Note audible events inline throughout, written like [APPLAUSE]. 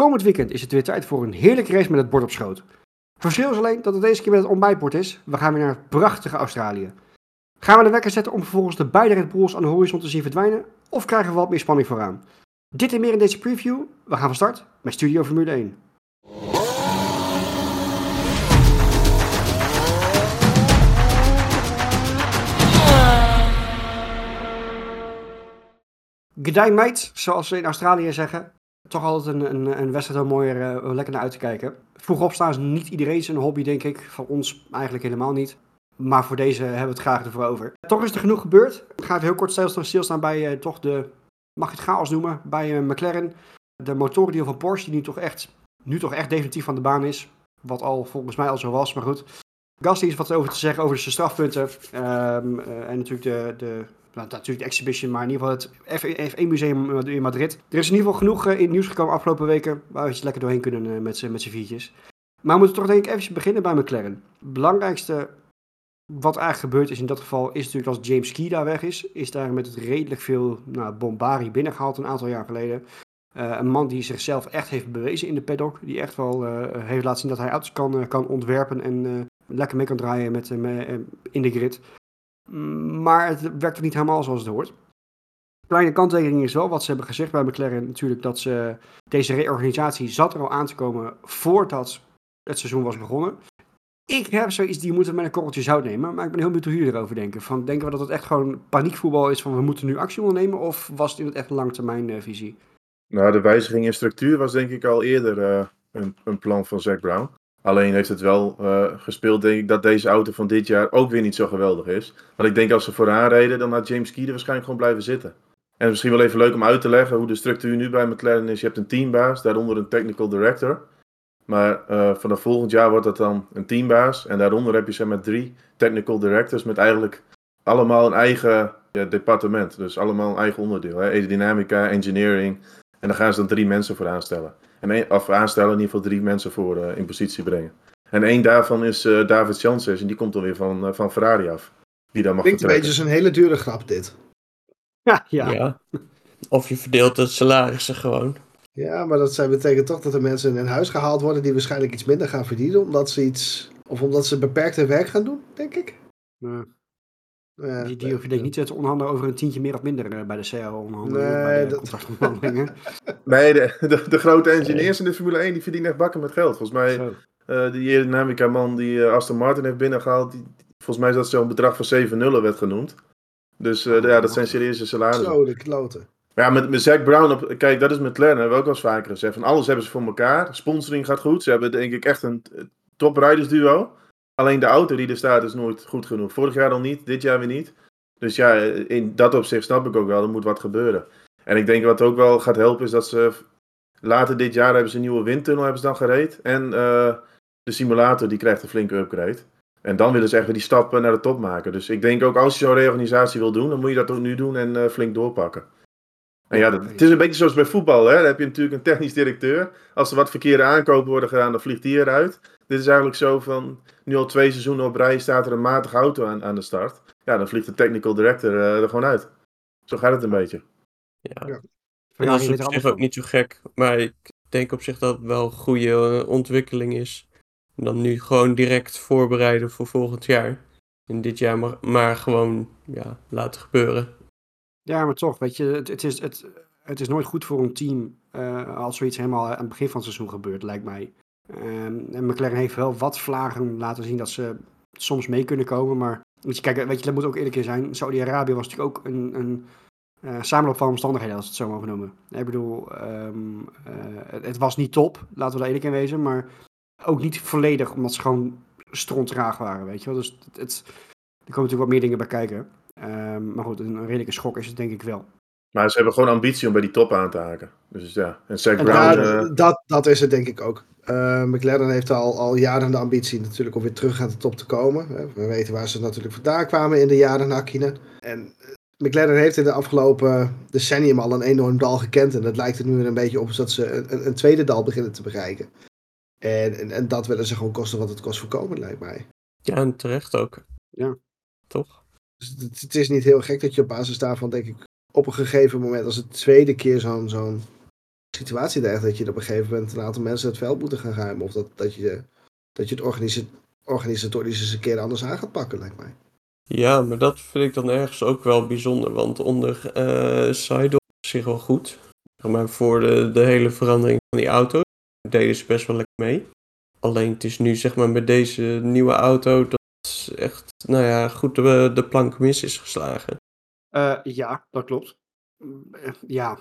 Komend weekend is het weer tijd voor een heerlijke race met het bord op schoot. Verschil is alleen dat het deze keer met het ontbijtbord is. We gaan weer naar het prachtige Australië. Gaan we de wekker zetten om vervolgens de beide Red Bulls aan de horizon te zien verdwijnen? Of krijgen we wat meer spanning vooraan? Dit en meer in deze preview. We gaan van start met Studio Formule 1. G'day mate, zoals ze in Australië zeggen. Toch altijd een, een, een wedstrijd om mooier, uh, lekker naar uit te kijken. Vroeg opstaan is niet iedereen zijn hobby, denk ik. Van ons eigenlijk helemaal niet. Maar voor deze hebben we het graag ervoor over. Toch is er genoeg gebeurd. Ik ga even heel kort stilstaan bij uh, toch de, mag je het chaos noemen, bij uh, McLaren. De motorendeel van Porsche, die nu toch, echt, nu toch echt definitief van de baan is. Wat al volgens mij al zo was, maar goed. Gasly is wat over te zeggen over de strafpunten. Um, en natuurlijk de, de nou, natuurlijk de exhibition, maar in ieder geval het F1 museum in Madrid. Er is in ieder geval genoeg in het nieuws gekomen afgelopen weken, waar we lekker doorheen kunnen met z'n viertjes. Maar we moeten toch denk ik even beginnen bij McLaren. Het belangrijkste wat eigenlijk gebeurd is in dat geval, is natuurlijk als James Key daar weg is, is daar met redelijk veel nou, bombari binnengehaald een aantal jaar geleden. Uh, een man die zichzelf echt heeft bewezen in de paddock, die echt wel heeft laten zien dat hij auto's kan, kan ontwerpen en lekker mee kan draaien met, in de grid. Maar het werkt niet helemaal zoals het hoort. Kleine kanttekening is wel wat ze hebben gezegd bij McLaren natuurlijk dat ze deze reorganisatie zat er al aan te komen voordat het seizoen was begonnen. Ik heb zoiets die moeten met een korreltje zout nemen, maar ik ben heel benieuwd hoe jullie erover denken. Van, denken we dat het echt gewoon paniekvoetbal is van we moeten nu actie ondernemen of was het in het echt een langetermijnvisie? Nou, de wijziging in structuur was denk ik al eerder uh, een, een, plan van Zack Brown. Alleen heeft het wel uh, gespeeld, denk ik, dat deze auto van dit jaar ook weer niet zo geweldig is. Want ik denk als ze vooraan reden, dan had James Key er waarschijnlijk gewoon blijven zitten. En misschien wel even leuk om uit te leggen hoe de structuur nu bij McLaren is. Je hebt een teambaas, daaronder een technical director. Maar uh, vanaf volgend jaar wordt dat dan een teambaas. En daaronder heb je zeg maar drie technical directors met eigenlijk allemaal een eigen departement. Dus allemaal een eigen onderdeel. Hè? Aerodynamica, engineering. En daar gaan ze dan drie mensen voor aanstellen. En een, of aanstellen in ieder geval drie mensen voor uh, in positie brengen. En één daarvan is uh, David Janssens. En die komt dan weer van, van Ferrari af. Die dan mag Klinkt een beetje zo'n hele dure grap dit. Ja, ja. ja. Of je verdeelt het salarissen gewoon. Ja, maar dat zijn, betekent toch dat er mensen in huis gehaald worden die waarschijnlijk iets minder gaan verdienen, omdat ze iets. Of omdat ze beperkte werk gaan doen, denk ik. Ja. Uh, die, die hoef je niet te onderhandelen over een tientje meer of minder uh, bij de CAO-onderhandelingen, nee, bij de dat... contractonderhandelingen. [LAUGHS] nee, de, de, de, grote engineers in de Formule 1 die verdienen echt bakken met geld. Volgens mij, uh, die aerodynamica-man die Aston Martin heeft binnengehaald, die, volgens mij is dat zo'n bedrag van 7 nullen werd genoemd. Dus oh, ja, dat zijn serieuze salarissen. Zo, de kloten. Ja, met, met Zack Brown, op, kijk, dat is met Len, hebben we ook wel eens vaker gezegd. Van alles hebben ze voor elkaar. Sponsoring gaat goed. Ze hebben denk ik echt een top rijdersduo. Alleen de auto die er staat is nooit goed genoeg. Vorig jaar al niet, dit jaar weer niet. Dus ja, in dat opzicht snap ik ook wel, er moet wat gebeuren. En ik denk wat ook wel gaat helpen is dat ze later dit jaar hebben ze een nieuwe windtunnel hebben ze dan gereed. En uh, de simulator die krijgt een flinke upgrade. En dan willen ze echt weer die stappen naar de top maken. Dus ik denk ook als je zo'n reorganisatie wil doen, dan moet je dat ook nu doen en uh, flink doorpakken. En ja, het is een beetje zoals bij voetbal. Hè? Dan heb je natuurlijk een technisch directeur. Als er wat verkeerde aankopen worden gedaan, dan vliegt die eruit. Dit is eigenlijk zo van, nu al twee seizoenen op rij staat er een matige auto aan, aan de start. Ja, dan vliegt de technical director uh, er gewoon uit. Zo gaat het een beetje. Ja, ja. En dat is op zich ook niet zo gek. Maar ik denk op zich dat het wel een goede ontwikkeling is. En dan nu gewoon direct voorbereiden voor volgend jaar. En dit jaar maar, maar gewoon ja, laten gebeuren. Ja, maar toch, weet je, het, het, is, het, het is nooit goed voor een team uh, als zoiets helemaal aan het begin van het seizoen gebeurt, lijkt mij. Um, en McLaren heeft wel wat vlagen laten zien dat ze soms mee kunnen komen, maar weet je, kijk, weet je, dat moet ook eerlijk zijn. Saudi-Arabië was natuurlijk ook een, een uh, samenloop van omstandigheden, als het zo mogen noemen. Ik bedoel, um, uh, het, was niet top, laten we daar eerlijk in wezen, maar ook niet volledig, omdat ze gewoon strontraag waren, weet je wel. Dus het, het, er komen natuurlijk wat meer dingen bij kijken. Um, maar goed, een redelijke schok is het denk ik wel. Maar ze hebben gewoon ambitie om bij die top aan te haken. Dus ja, en Zack en Brown... Uh... dat, dat is het denk ik ook. Uh, McLaren heeft al, al jaren de ambitie natuurlijk om weer terug aan de top te komen. We weten waar ze natuurlijk vandaan kwamen in de jaren na Kine. En McLaren heeft in de afgelopen decennium al een enorm dal gekend. En het lijkt er nu een beetje op dat ze een, een tweede dal beginnen te bereiken. En, en, en, dat willen ze gewoon kosten wat het kost voorkomen, lijkt mij. Ja, en terecht ook. Ja. Toch? Dus het, het, is niet heel gek dat je op basis daarvan, denk ik, op een gegeven moment als het tweede keer zo'n zo'n situatie dreigt dat je op een gegeven moment een aantal mensen het veld moeten gaan ruimen. Of dat, dat, je, dat je het organisa organisatorisch eens een keer anders aan gaat pakken, lijkt mij. Ja, maar dat vind ik dan ergens ook wel bijzonder. Want onder uh, Seidel zich wel goed. Maar voor de, de hele verandering van die auto deden ze best wel lekker mee. Alleen het is nu zeg maar met deze nieuwe auto dat echt, nou ja, goed de plank mis is geslagen. Uh, ja, dat klopt. Ja,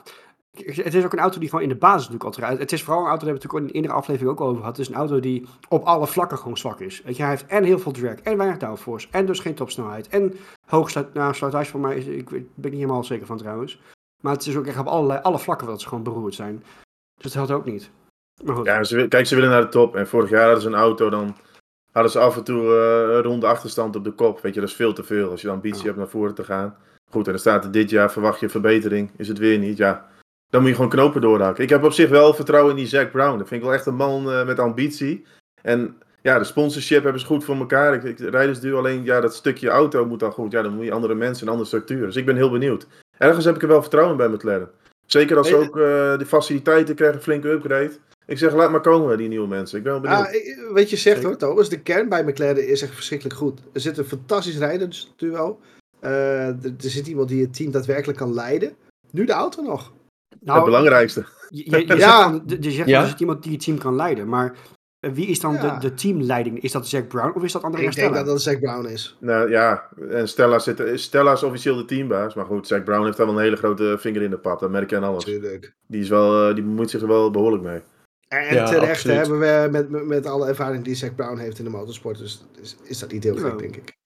het is ook een auto die gewoon in de basis natuurlijk altijd rijdt. Het is vooral een auto, daar hebben we natuurlijk in de aflevering ook over gehad. Het is een auto die op alle vlakken gewoon zwak is. Weet je, hij heeft en heel veel drag, en weinig downforce, en dus geen topsnelheid. En hoog nou, sluitage voor mij, is, ik ben niet helemaal zeker van trouwens. Maar het is ook echt op allerlei, alle vlakken dat ze gewoon beroerd zijn. Dus dat helpt ook niet. Maar goed. Ja, ze, kijk, ze willen naar de top. En vorig jaar hadden ze een auto, dan hadden ze af en toe uh, ronde achterstand op de kop. Weet je, dat is veel te veel als je de ambitie hebt naar voren te gaan. Goed, en dan staat er dit jaar, verwacht je verbetering, is het weer niet. Ja, dan moet je gewoon knopen doorhakken. Ik heb op zich wel vertrouwen in die Zack Brown. Dat vind ik wel echt een man uh, met ambitie. En ja, de sponsorship hebben ze goed voor elkaar. Ik, ik rijdersduur alleen, ja, dat stukje auto moet dan goed. Ja, dan moet je andere mensen, een andere structuur. Dus ik ben heel benieuwd. Ergens heb ik er wel vertrouwen bij McLaren. Zeker als ze ook uh, de faciliteiten krijgen, flinke upgrade. Ik zeg, laat maar komen, die nieuwe mensen. Ik ben wel benieuwd. Ah, weet je, zegt hoor, Thomas, de kern bij McLaren is echt verschrikkelijk goed. Er zit een fantastisch rijdersduo. Uh, er, er zit iemand die het team daadwerkelijk kan leiden. Nu de auto nog. Nou, het belangrijkste. Je, je, je [LAUGHS] ja. zegt, je zegt ja? er iemand die het team kan leiden, maar wie is dan de, de teamleiding? Is dat Zack Brown of is dat Andrea Ik Stella? Ik denk dat dat Zack Brown is. Nou ja, en Stella, zit, Stella is officieel de teambaas. Maar goed, Zack Brown heeft daar wel een hele grote vinger in de pap. Dat merk je aan alles. Tuurlijk. Die, is wel, uh, die bemoeit zich er wel behoorlijk mee. En ja, terecht hebben we met, met alle ervaring die Zack Brown heeft in de motorsport. Dus is, is dat niet heel gek, denk ik.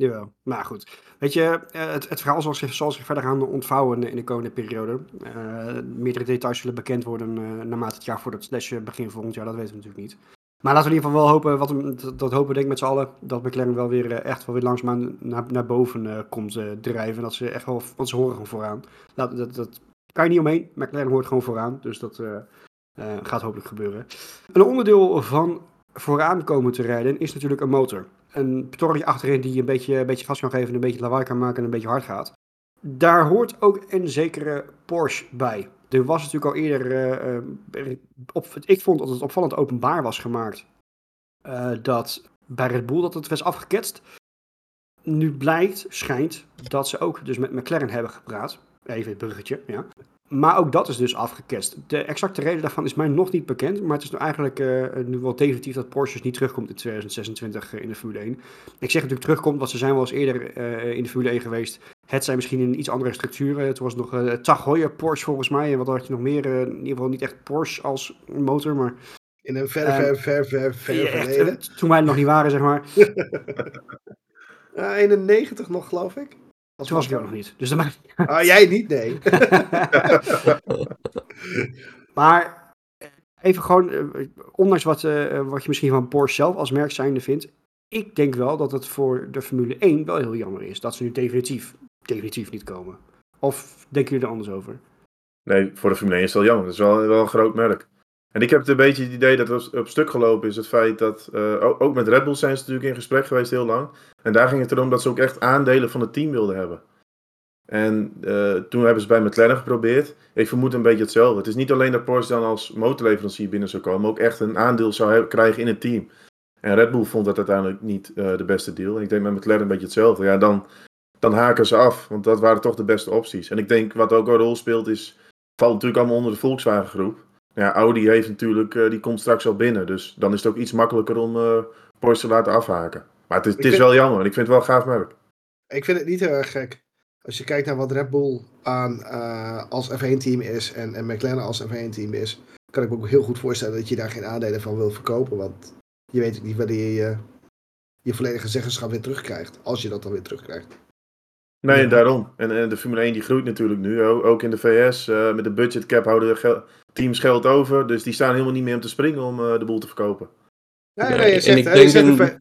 Jawel, maar goed. Weet je, eh, het, het verhaal zal zich, zal zich verder gaan ontvouwen in de komende periode. Uh, meerdere details zullen bekend worden uh, naarmate het jaar voordat slash begin volgend jaar, dat weten we natuurlijk niet. Maar laten we in ieder geval wel hopen, wat we, dat, hopen denk ik met z'n allen, dat McLaren wel weer echt wel weer langzaam naar, naar boven komt drijven. Dat ze echt wel, want ze horen gewoon vooraan. Dat, dat, dat kan je niet omheen, McLaren hoort gewoon vooraan, dus dat gaat hopelijk gebeuren. Een onderdeel van vooraan komen te rijden is natuurlijk een motor een torretje achterin die een beetje, een beetje gas kan geven, een beetje lawaai kan maken en een beetje hard gaat. Daar hoort ook een zekere Porsche bij. Er was natuurlijk al eerder, uh, op, ik vond dat het opvallend openbaar was gemaakt, uh, dat bij Red Bull dat het was afgeketst. Nu blijkt, schijnt, dat ze ook dus met McLaren hebben gepraat. Even het bruggetje, ja. Maar ook dat is dus afgekest. De exacte reden daarvan is mij nog niet bekend. Maar het is nu eigenlijk uh, nu wel definitief dat Porsche dus niet terugkomt in 2026 uh, in de Formule 1. Ik zeg natuurlijk terugkomt, want ze zijn wel eens eerder uh, in de Formule 1 geweest. Het zijn misschien in een iets andere structuur. Het was nog uh, Tag Heuer Porsche volgens mij. En wat had je nog meer? in ieder geval niet echt Porsche als motor, maar... In een ver, ver, ver, ver, ver ja, verleden. toen wij er nog niet waren, zeg maar. [LAUGHS] 91 nog, geloof ik. Dat Toen was ik ook nog niet. Dus dat maakt... Ah, jij niet, nee. [LAUGHS] maar even gewoon, eh, ondanks wat, uh, wat je misschien van Porsche zelf als merk zijnde vindt. Ik denk wel dat het voor de Formule 1 wel heel jammer is. Dat ze nu definitief, definitief niet komen. Of denken jullie er anders over? Nee, voor de Formule 1 is het wel jammer. Het is wel, wel een groot merk. En ik heb een beetje het idee dat er op stuk gelopen is het feit dat, uh, ook met Red Bull zijn ze natuurlijk in gesprek geweest heel lang. En daar ging het erom dat ze ook echt aandelen van het team wilden hebben. En uh, toen hebben ze bij McLaren geprobeerd. Ik vermoed een beetje hetzelfde. Het is niet alleen dat Porsche dan als motorleverancier binnen zou komen, ook echt een aandeel zou krijgen in het team. En Red Bull vond dat uiteindelijk niet uh, de beste deal. En ik denk met McLaren een beetje hetzelfde. Ja, dan, dan haken ze af, want dat waren toch de beste opties. En ik denk wat ook een rol speelt is, valt natuurlijk allemaal onder de Volkswagen groep. Ja, Audi heeft natuurlijk, uh, die komt straks al binnen. Dus dan is het ook iets makkelijker om uh, Porsche te laten afhaken. Maar het is, het is wel jammer. Ik vind het wel gaaf merk. Ik vind het niet heel erg gek. Als je kijkt naar wat Red Bull aan, uh, als F1-team is en, en McLaren als F1-team is, kan ik me ook heel goed voorstellen dat je daar geen aandelen van wil verkopen. Want je weet niet wanneer je je, je volledige zeggenschap weer terugkrijgt. Als je dat dan weer terugkrijgt. Nee, daarom. En, en, de Formule 1 die groeit natuurlijk nu. Ook in de VS. Uh, met de budgetcap houden gel teams geld over. Dus die staan helemaal niet meer om te springen om uh, de boel te verkopen. Nee, je zegt, en ik denk een,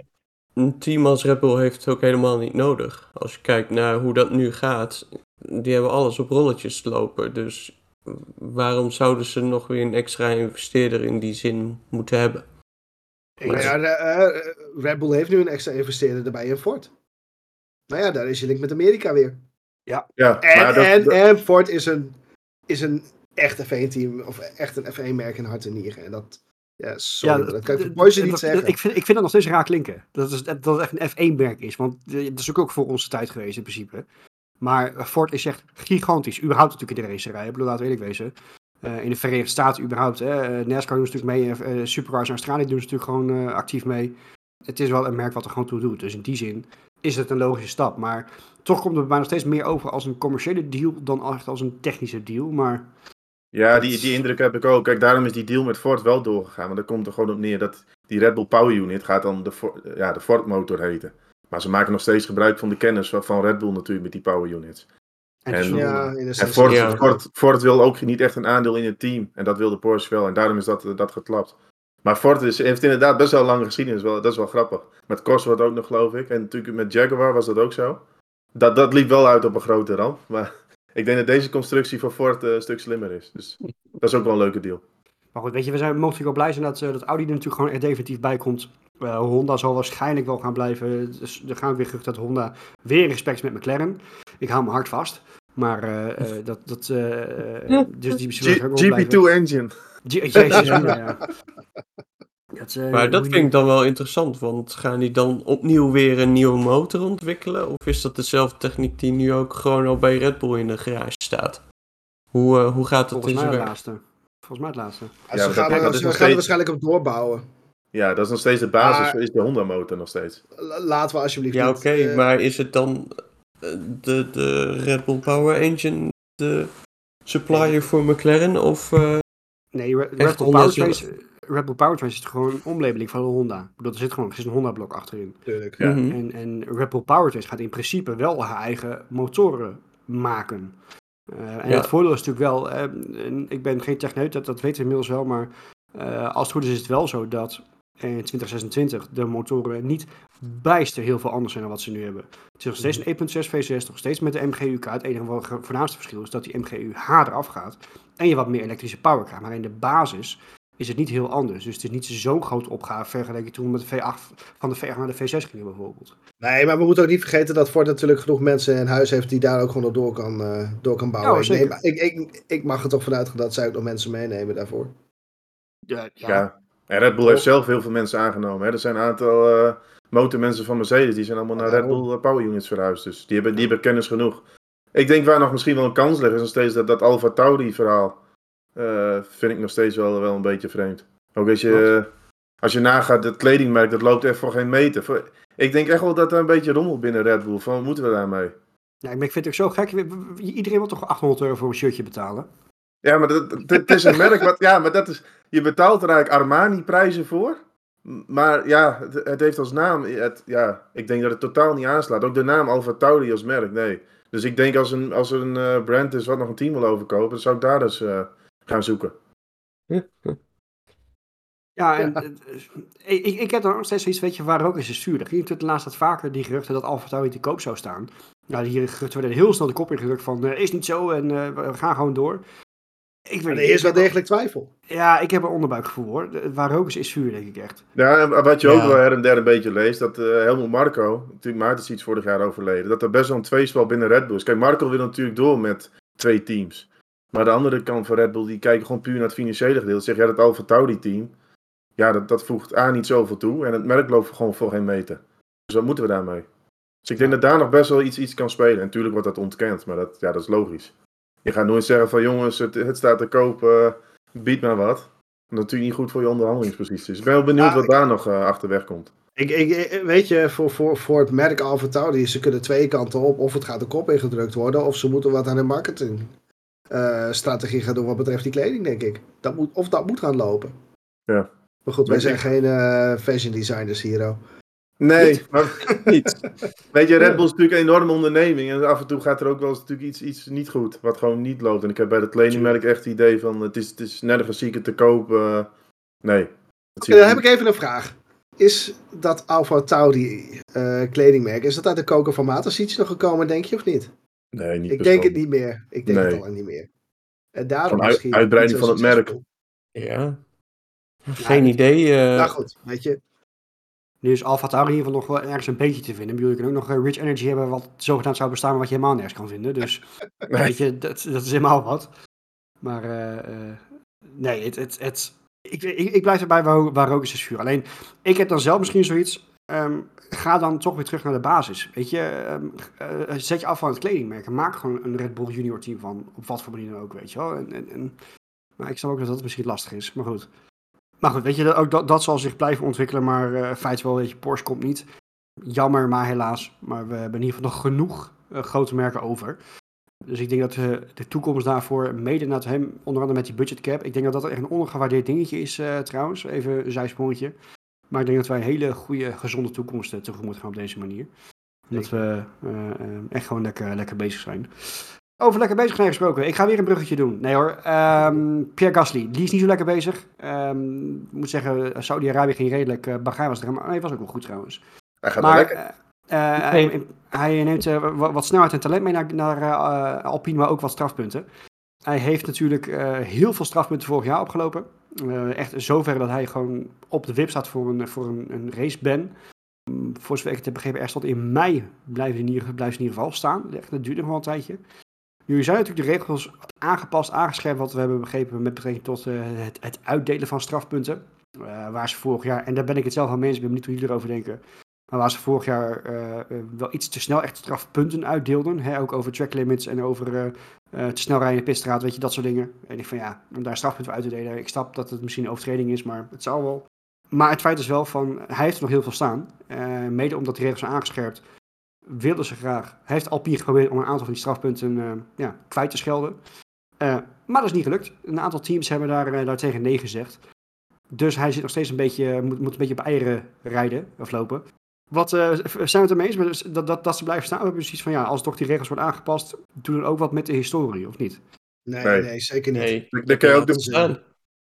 een team als Red Bull heeft het ook helemaal niet nodig. Als je kijkt naar hoe dat nu gaat. Die hebben alles op rolletjes lopen. Dus waarom zouden ze nog weer een extra investeerder in die zin moeten hebben? Maar... Ja, uh, Red Bull heeft nu een extra investeerder erbij in Ford. Nou ja, daar is je link met Amerika weer. Ja. ja en, en, en Ford is een, is een echt F1-team of echt een F1-merk in hart en nieren. En dat, ja, sorry, ja, dat kan ik voor niet zeggen. Ik vind, ik vind dat nog steeds raar klinken. Dat, is, dat het echt een F1-merk is. Want dat is ook voor onze tijd geweest in principe. Maar Ford is echt gigantisch. Überhaupt natuurlijk in de racerij. Ik bedoel, laten we eerlijk wezen. Uh, in de Verenigde Staten überhaupt. Hè. Uh, NASCAR doen ze natuurlijk mee. Uh, Supercars in Australië doen ze natuurlijk gewoon actief mee. Het is wel een merk wat er gewoon toe doet. Dus in die zin is het een logische stap. Maar toch komt het bij nog steeds meer over als een commerciële deal dan echt als een technische deal. Maar ja, die, die indruk heb ik ook. Kijk, daarom is die deal met Ford wel doorgegaan. Want daar komt er gewoon op neer dat die Red Bull Power Unit gaat dan de, ja, de Ford motor heten. Maar ze maken nog steeds gebruik van de kennis van Red Bull natuurlijk met die Power Units. En, ja, en Ford, ja. Ford, Ford, wil ook niet echt een aandeel in het team. En dat wilde Porsche wel. En daarom is dat, dat geklapt. Maar Ford is, heeft inderdaad best wel lang geschiedenis. Wel, dat is wel grappig. Met Cosworth ook nog, geloof ik. En natuurlijk met Jaguar was dat ook zo. Dat, dat liep wel uit op een grote rand. Maar ik denk dat deze constructie voor Ford uh, een stuk slimmer is. Dus dat is ook wel een leuke deal. Maar goed, weet je, we zijn mogen wel blij zijn dat, uh, dat Audi er natuurlijk gewoon er definitief bij komt. Uh, Honda zal waarschijnlijk wel gaan blijven. Dus er gaan weer terug dat Honda weer respect met McLaren. Ik hou me hard vast. Maar dat, dat dus die GP2 engine. Jezus, ja. [LAUGHS] Dat, uh, maar dat vind ik dan wel interessant, want gaan die dan opnieuw weer een nieuwe motor ontwikkelen? Of is dat dezelfde techniek die nu ook gewoon al bij Red Bull in de garage staat? Hoe, uh, hoe gaat het Volgens mij het laatste. Volgens mij het laatste. Ja, ze gaan, er, ze gaan er waarschijnlijk op doorbouwen. Ja, dat is nog steeds de basis, maar, is de Honda motor nog steeds. Laten we alsjeblieft Ja, oké, okay, uh, maar is het dan de, de Red Bull Power Engine de supplier voor McLaren? Of nee, Red, Red Bull Power Red Bull Powertrain is gewoon een omlabeling van de Honda. Ik bedoel, er zit gewoon er zit een Honda-blok achterin. Tuurlijk. Ja. Mhm. en, en Red Bull Powertrain gaat in principe wel haar eigen motoren maken. Uh, en het voordeel is natuurlijk wel, uh, ik ben geen techneut, dat, dat weten we inmiddels wel, maar uh, als het goed is, is het wel zo dat in 2026 de motoren niet bijster heel veel anders zijn dan wat ze nu hebben. Het is nog steeds een 1.6 V6, nog steeds met de MGUK. Het enige voornaamste verschil is dat die MGU-H eraf gaat en je wat meer elektrische power krijgt. Maar in de basis is het niet heel anders. Dus het is niet zo'n grote opgave vergeleken toen met de V8 van de V8 naar de V6 gingen bijvoorbeeld. Nee, maar we moeten ook niet vergeten dat Ford natuurlijk genoeg mensen in huis heeft die daar ook gewoon door kan, uh, door kan bouwen. Ja, ik, ik, ik, ik, mag er toch vanuit gaan dat zij ook nog mensen meenemen daarvoor. Ja, ja. ja. En Red Bull heeft zelf heel veel mensen aangenomen. Hè. Er zijn een aantal uh, motormensen van Mercedes, die zijn allemaal naar Red Bull eh, Power Units verhuisd. Dus die hebben, die hebben kennis genoeg. Ik denk waar nog misschien wel een kans ligt, is nog steeds dat, dat Alfa Tauri verhaal. Uh, vind ik nog steeds wel, wel een beetje vreemd. Ook als je, als je nagaat, het kledingmerk, dat loopt echt voor geen meter. ik denk echt wel dat er een beetje rommel binnen Red Bull. Van, wat moeten we daarmee? Ja, ik vind het ook zo gek. Iedereen wil toch 800 euro voor een shirtje betalen? Ja, maar het is een [LAUGHS] merk wat... Ja, maar dat is... Je betaalt er eigenlijk Armani-prijzen voor. Maar ja, het, het, heeft als naam... Het, ja, ik denk dat het totaal niet aanslaat. Ook de naam Alfa Tauri als merk, nee. Dus ik denk als, een, als er een uh, brand is wat nog een team wil overkopen... dan zou ik daar dus... Uh, gaan zoeken. Ja, en, eh, ik, ik heb dan nog steeds zoiets, weet je, waar ook is het stuur. Er ging natuurlijk laatste tijd vaker die geruchten dat Alfa Tauri te koop zou staan. Nou, die geruchten werden heel snel de kop ingedrukt van, uh, is niet zo en uh, we gaan gewoon door. Ik weet, er is wel degelijk twijfel. Ja, ik heb een onderbuikgevoel hoor. Waar ook is, is vuur, denk ik echt. Ja, wat je ook wel her en der een beetje leest, dat uh, Helmut Marco, natuurlijk Maarten is iets vorig jaar overleden, dat er best wel een tweespel binnen Red Bull is. Kijk, Marco wil natuurlijk door met twee teams. Maar de andere kant van Red Bull, die kijken gewoon puur naar het financiële gedeelte. Zeg, ja, dat Alfa Tauri team, ja, dat, dat voegt A niet zoveel toe. En het merk loopt gewoon voor geen meter. Dus wat moeten we daarmee? Dus ik denk dat daar nog best wel iets, iets kan spelen. En natuurlijk wordt dat ontkend, maar dat, ja, dat is logisch. Je gaat nooit zeggen van jongens, het, het staat te koop, uh, bied maar wat. Dat is natuurlijk niet goed voor je onderhandelingsposities. Ik ben wel benieuwd wat daar nog uh, achterweg komt. Ik, ik, weet je, voor, voor, voor het merk Alfa Tauri, ze kunnen twee kanten op. Of het gaat de kop ingedrukt worden, of ze moeten wat aan de marketing strategie gaat doen wat betreft die kleding, denk ik. Dat moet, of dat moet gaan lopen. Ja. Maar goed, wij zijn geen uh, fashion designers hier. Nee, maar [LAUGHS] niet. Weet je, Red Bull is natuurlijk een enorme onderneming. En af en toe gaat er ook wel eens natuurlijk iets, iets niet goed. Wat gewoon niet loopt. En ik heb bij de kledingmerk echt het idee van... Het is, het is nergens zieken te kopen. Uh, nee. Dan heb ik even een vraag. Is dat Alfa Tauri uh, kledingmerk... Is dat uit de koker van Matasic nog gekomen, denk je, of niet? Nee, niet Ik denk het niet meer. Ik denk het al niet meer. En daarom misschien uitbreiding van het merk. Ja. Geen idee. Uh... Nou goed, weet je. Nu is Tauri in ieder geval nog wel ergens een beetje te vinden. Ik bedoel, je kan ook nog uh, Rich Energy hebben wat zogenaamd zou bestaan, maar wat je helemaal nergens kan vinden. Dus [LAUGHS] weet je, dat, dat is helemaal wat. Maar nee, het, het, het, ik, ik, ik blijf erbij waar, waar rook is, is vuur. Alleen, ik heb dan zelf misschien zoiets. Um, ga dan toch weer terug naar de basis. Weet je, um, uh, zet je af van het kledingmerk. Maak gewoon een Red Bull Junior team van. Op wat voor manier dan ook, weet je wel. En, en, en, maar ik snap ook dat dat misschien lastig is. Maar goed. Maar goed, weet je, ook dat, dat zal zich blijven ontwikkelen. Maar uh, feit wel, weet je, Porsche komt niet. Jammer, maar helaas. Maar we hebben in ieder geval nog genoeg grote merken over. Dus ik denk dat de toekomst daarvoor, mede naar hem, onder andere met die budgetcap. Ik denk dat dat echt een ondergewaardeerd dingetje is trouwens. Even een zijsprongetje. Maar ik denk dat wij een hele goede, gezonde toekomst uh, tegemoet gaan op deze manier. Dat we uh, echt gewoon lekker, lekker bezig zijn. Over lekker bezig zijn gesproken. Ik ga weer een bruggetje doen. Nee hoor. Um, Pierre Gasly, die is niet zo lekker bezig. Um, ik moet zeggen, Saudi-Arabië ging redelijk. Uh, Bahrein was er, maar hij was ook wel goed trouwens. Hij gaat maar, wel lekker. hij, hij, neemt wat, wat, snelheid en talent mee naar, naar Alpine, maar ook wat strafpunten. Hij heeft natuurlijk heel veel strafpunten vorig jaar opgelopen. Uh, echt zover dat hij gewoon op de wip staat voor een, voor een, een raceban. Um, voor zover ik het heb begrepen, er stond in mei blijven in ieder, in ieder geval staan. Dat duurt nog wel een tijdje. Nu zijn natuurlijk de regels aangepast, aangescherpt, wat we hebben begrepen met betrekking tot uh, het, het, uitdelen van strafpunten. Waar ze vorig jaar, en daar ben ik het zelf van mensen, ik ben niet hoe jullie erover denken. Maar waar ze vorig jaar wel iets te snel echt strafpunten uitdeelden. Hè, ook over track limits en over uh, te snel rijden in de pitstraat, weet je, dat soort dingen. En ik van ja, om daar strafpunt voor uit te delen. Ik snap dat het misschien een overtreding is, maar het zal wel. Maar het feit is wel van, hij heeft er nog heel veel staan. Mede omdat die regels zijn aangescherpt, wilden ze graag. Hij heeft Alpine geprobeerd om een aantal van die strafpunten ja, kwijt te schelden. maar dat is niet gelukt. Een aantal teams hebben daar, daar tegen nee gezegd. Dus hij zit nog steeds een beetje, moet, moet een beetje op eieren rijden of lopen. Wat uh, zijn we het ermee eens dat, dat, dat ze blijven staan? We hebben precies van ja, als toch die regels worden aangepast, doen dan ook wat met de historie, of niet? Nee, nee, nee zeker niet. Nee, dan kan je ook doen. In,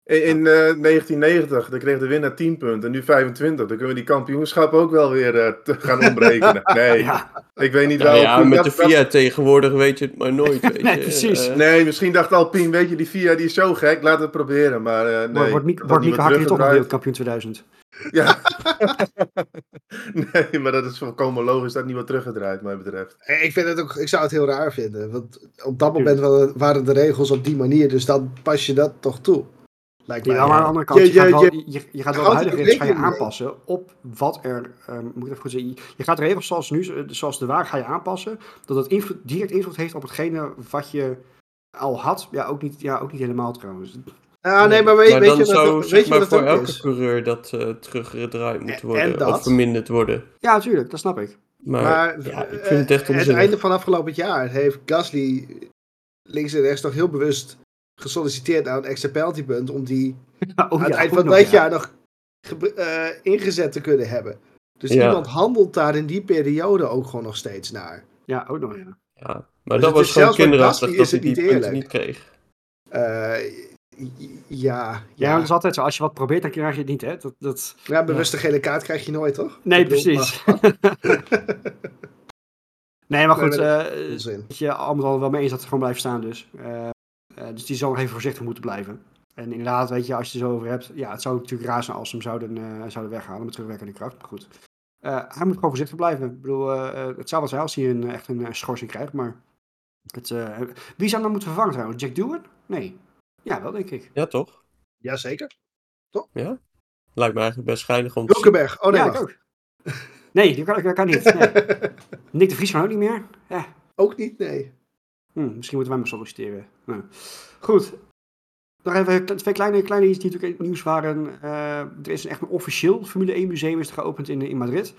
in uh, 1990, dan kreeg de winnaar 10 punten en nu 25. Dan kunnen we die kampioenschap ook wel weer uh, gaan omrekenen. [LAUGHS] Nee, ja. ik weet niet wel. Ja, met de FIA tegenwoordig weet je het maar nooit. [LAUGHS] Weet nee, precies. Uh, nee, misschien dacht Alpine, weet je, die FIA die is zo gek, laat het proberen. Maar nee. Wordt Mieke Hakker toch nog kampioen 2000? Ja. [LAUGHS] nee, maar dat is volkomen logisch dat niet wat teruggedraaid, mij betreft. Ik, vind het ook, ik zou het heel raar vinden. Want op dat moment waren de regels op die manier, dus dan pas je dat toch toe. Lijkt mij. Ja, maar aan de andere kant, je, je, gaat wel, je, je gaat wel de huidige regels ga je aanpassen op wat er, um, moet ik even goed zeggen, je gaat de regels zoals nu, zoals de waar ga je aanpassen, dat het invloed, direct invloed heeft op hetgene wat je al had. Ja, ook niet, ja, ook niet helemaal trouwens. Ja, nee, maar weet, maar weet dan je zou, dat, weet je voor elke is? coureur dat uh, teruggedraaid moet worden of verminderd worden. Ja, natuurlijk, dat snap ik. Maar, maar ja, ik vind het echt onzinnig. Het einde van afgelopen jaar heeft Gasly links en rechts toch heel bewust gesolliciteerd naar een extra penaltypunt om die oh, aan het eind van dit jaar nog uh, ingezet te kunnen hebben. Dus iemand handelt daar in die periode ook gewoon nog steeds naar. Ja, ook nog, ja. ja maar dus dat was gewoon kinderachtig dat hij die punten niet kreeg. Uh, ja, ja. dat is altijd zo. Als je wat probeert, dan krijg je het niet, hè? Dat, dat, ja, bewuste gele kaart krijg je nooit, toch? Nee, precies. [LAUGHS] nee, maar goed. Uh, dat je allemaal wel mee eens dat ze gewoon blijven staan, dus. Uh, uh, dus die zal nog even voorzichtig moeten blijven. En inderdaad, weet je, als je het zo over hebt. Ja, het zou natuurlijk raar zijn als ze hem zouden, uh, zouden weghalen met terugwerkende kracht. Maar goed. hij moet gewoon voorzichtig blijven. Ik bedoel, het zou wel zijn als hij een, echt een schorsing krijgt, maar. Het, wie zou hem dan moeten vervangen trouwens? Jack Doohan? Nee. Ja, wel denk ik. Ja, toch? Jazeker. Toch? Ja. Lijkt me eigenlijk best schijnig om Hulkenberg. Oh nee, ja, ook. Nee, dat kan, dat kan niet. Nee. [LAUGHS] Nick de Vries kan ook niet meer. Ja. Ook niet, nee. Hm, misschien moeten wij maar solliciteren. Nou. Goed. Nog even twee kleine, kleine iets die natuurlijk nieuws waren. Uh, er is echt een officieel Formule 1 museum is geopend in, in Madrid.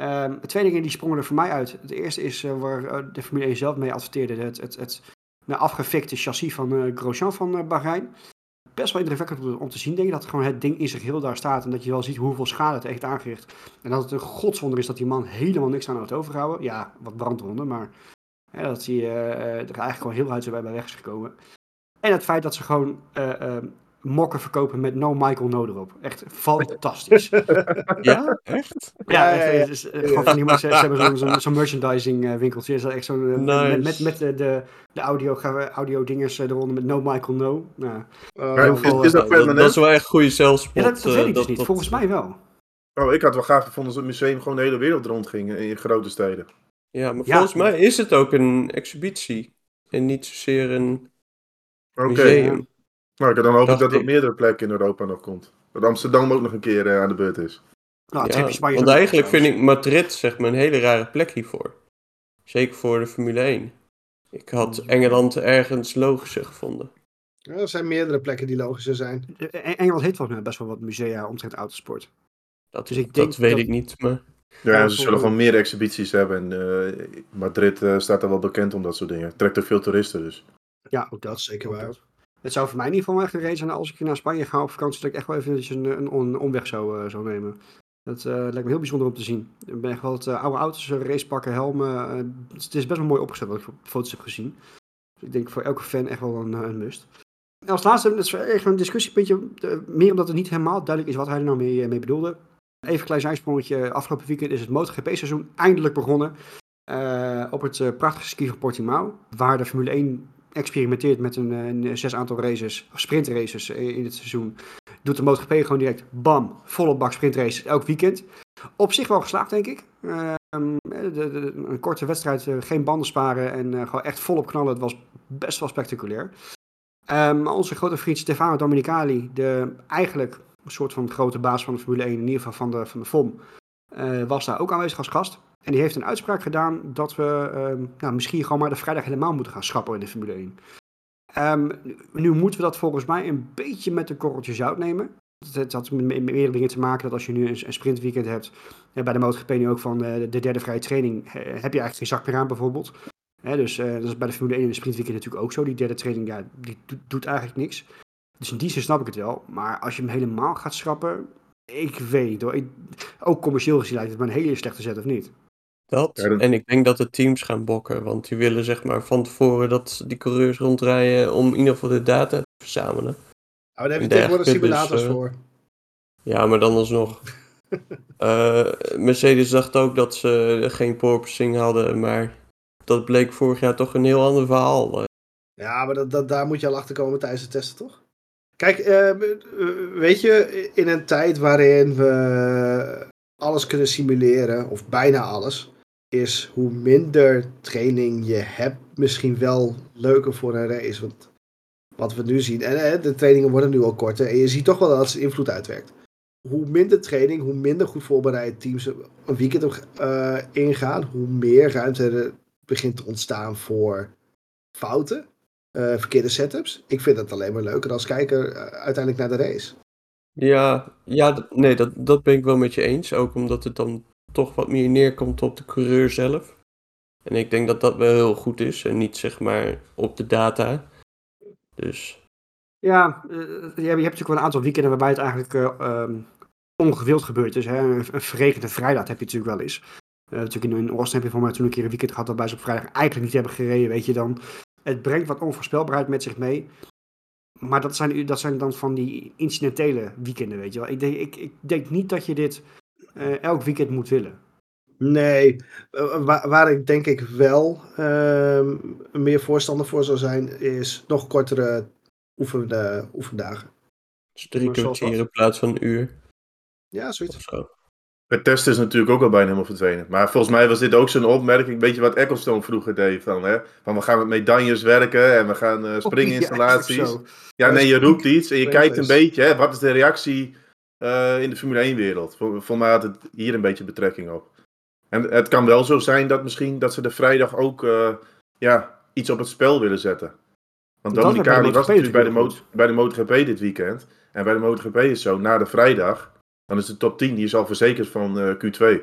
Uh, twee dingen die sprongen er voor mij uit. Het eerste is uh, waar uh, de Formule 1 zelf mee adverteerde. Het, het, het nou, afgefikte chassis van Grosjean van Bahrein. Best wel indrukwekkend om te zien, denk ik. Dat gewoon het ding in zich heel daar staat. En dat je wel ziet hoeveel schade het heeft aangericht. En dat het een godswonder is dat die man helemaal niks aan het overhouden. Ja, wat brandwonden, maar dat hij uh, er eigenlijk gewoon heel uit bij weg is gekomen. En het feit dat ze gewoon mokken verkopen met No Michael No erop. Echt fantastisch. [LAUGHS] ja, echt? Ja, ja, ja, gewoon van die, ze, ze hebben zo'n zo merchandising winkeltje. Is echt zo'n nice. met, met, de, de, de audio, audio dingers eronder met No Michael No. Nou, uh, veel, is, dat, dat, dat, is wel echt goede zelfspot. Ja, dat, dat weet ik dus niet. Volgens mij wel. Oh, ik had wel graag gevonden dat het museum gewoon de hele wereld rondging in grote steden. Ja, maar volgens mij is het ook een exhibitie. En niet zozeer een Oké. Nou, ik dan hoop ik dat er op meerdere plekken in Europa nog komt. Dat Amsterdam ook nog een keer uh, aan de beurt is. Nou, ja, want eigenlijk vind ik Madrid zeg maar, een hele rare plek hiervoor. Zeker voor de Formule 1. Ik had Engeland ergens logischer gevonden. Ja, er zijn meerdere plekken die logischer zijn. E-, Engeland heeft volgens mij best wel wat musea omtrent autosport. Dat, dus ik denk dat weet ik niet, maar... Ja, ze zullen gewoon meer exhibities hebben. En uh, Madrid uh, staat er wel bekend om dat soort dingen. Trekt er veel toeristen dus. Ja, ook dat zeker waar. Het zou voor mij in ieder geval echt een reden zijn als ik naar Spanje ga op vakantie, dat ik echt wel even een, een, een omweg zou, uh, zou nemen. Dat uh, lijkt me heel bijzonder om te zien. Ik ben echt wel het oude auto's, racepakken, helmen. het is best wel mooi opgezet wat ik op foto's heb gezien. Dus ik denk voor elke fan echt wel een, een must. En als laatste, dat is even een discussiepuntje, meer omdat het niet helemaal duidelijk is wat hij er nou mee, mee bedoelde. Even een klein zijsprongetje. Afgelopen weekend is het MotoGP-seizoen eindelijk begonnen. Uh, op het uh, prachtige ski van Portimao. Waar de Formule 1 experimenteert met een, een zes aantal races, sprintraces in het seizoen. Doet de MotoGP gewoon direct, bam, volle bak sprintraces elk weekend. Op zich wel geslaagd, denk ik. Uh, de, de, een korte wedstrijd, geen banden sparen en gewoon echt volop knallen. Het was best wel spectaculair. Um, onze grote vriend Stefano Dominicali, de eigenlijk een soort van grote baas van de Formule 1, in ieder geval van de, van de FOM, uh, was daar ook aanwezig als gast. En die heeft een uitspraak gedaan dat we uh, nou, misschien gewoon maar de vrijdag helemaal moeten gaan schrappen in de Formule 1. Um, ehm, nu moeten we dat volgens mij een beetje met de korreltje zout nemen. Het had met meerdere dingen te maken dat als je nu een, sprintweekend hebt, bij de MotoGP nu ook van uh, de derde vrije training, heb je eigenlijk geen zak meer aan bijvoorbeeld. dus dat is bij de Formule 1 en de sprintweekend natuurlijk ook zo. Die derde training, ja, die doet eigenlijk niks. Dus in die zin snap ik het wel. Maar als je hem helemaal gaat schrappen, ik weet hoor. ook commercieel gezien lijkt het me een hele slechte zet, of niet? Dat, en ik denk dat de teams gaan bokken, want die willen zeg maar van tevoren dat die coureurs rondrijden om in ieder geval de data te verzamelen. Oh, daar heb je tegenwoordig simulators dus, voor. Ja, maar dan alsnog. uh, [LAUGHS] Mercedes dacht ook dat ze geen porpoising hadden, maar dat bleek vorig jaar toch een heel ander verhaal. Ja, maar dat, dat, daar moet je al achter komen tijdens de testen, toch? Kijk, uh, weet je, in een tijd waarin we alles kunnen simuleren, of bijna alles, is hoe minder training je hebt, misschien wel leuker voor een race. Want wat we nu zien, en de trainingen worden nu al korter, en je ziet toch wel dat het invloed uitwerkt. Hoe minder training, hoe minder goed voorbereid teams een weekend uh, ingaan, hoe meer ruimte er begint te ontstaan voor fouten. Eh, verkeerde setups. Ik vind het alleen maar leuker als kijker uh, uiteindelijk naar de race. Ja, ja nee, dat, dat ben ik wel met je eens. Ook omdat het dan toch wat meer neerkomt op de coureur zelf. En ik denk dat dat wel heel goed is en niet zeg maar op de data. Dus. Ja, uh, je hebt natuurlijk wel een aantal weekenden waarbij het eigenlijk um, ongewild gebeurd is. Hè? Een, een verregende vrijdag heb je natuurlijk wel eens. Uh, natuurlijk in, in Oosten heb je voor mij toen een keer een weekend gehad waarbij ze op vrijdag eigenlijk niet hebben gereden, weet je dan. Het brengt wat onvoorspelbaarheid met zich mee. Maar dat zijn, dat zijn dan van die incidentele weekenden, weet je wel. Ik denk, ik, ik denk niet dat je dit uh, elk weekend moet willen. Nee, uh, waar, waar, ik denk ik wel uh, meer voorstander voor zou zijn, is nog kortere oefen, oefendagen. Dus drie kwartier in plaats van een uur. Ja, zoiets. Zo. Het testen is natuurlijk ook al bijna helemaal verdwenen. Maar volgens mij was dit ook zo'n opmerking, een beetje wat Ecclestone vroeger deed. Van, hè, van we gaan met medailles werken en we gaan uh, springinstallaties. Ja, ja, nee, je roept iets en je kijkt een beetje, hè, wat is de reactie uh, in de Formule 1-wereld? Voor, voor mij had het hier een beetje betrekking op. En het kan wel zo zijn dat misschien dat ze de vrijdag ook uh, ja, iets op het spel willen zetten. Want Dominicali was natuurlijk bij de, bij de MotoGP dit weekend. En bij de MotoGP is zo, na de vrijdag dan is de top 10 die is al verzekerd van uh, Q2.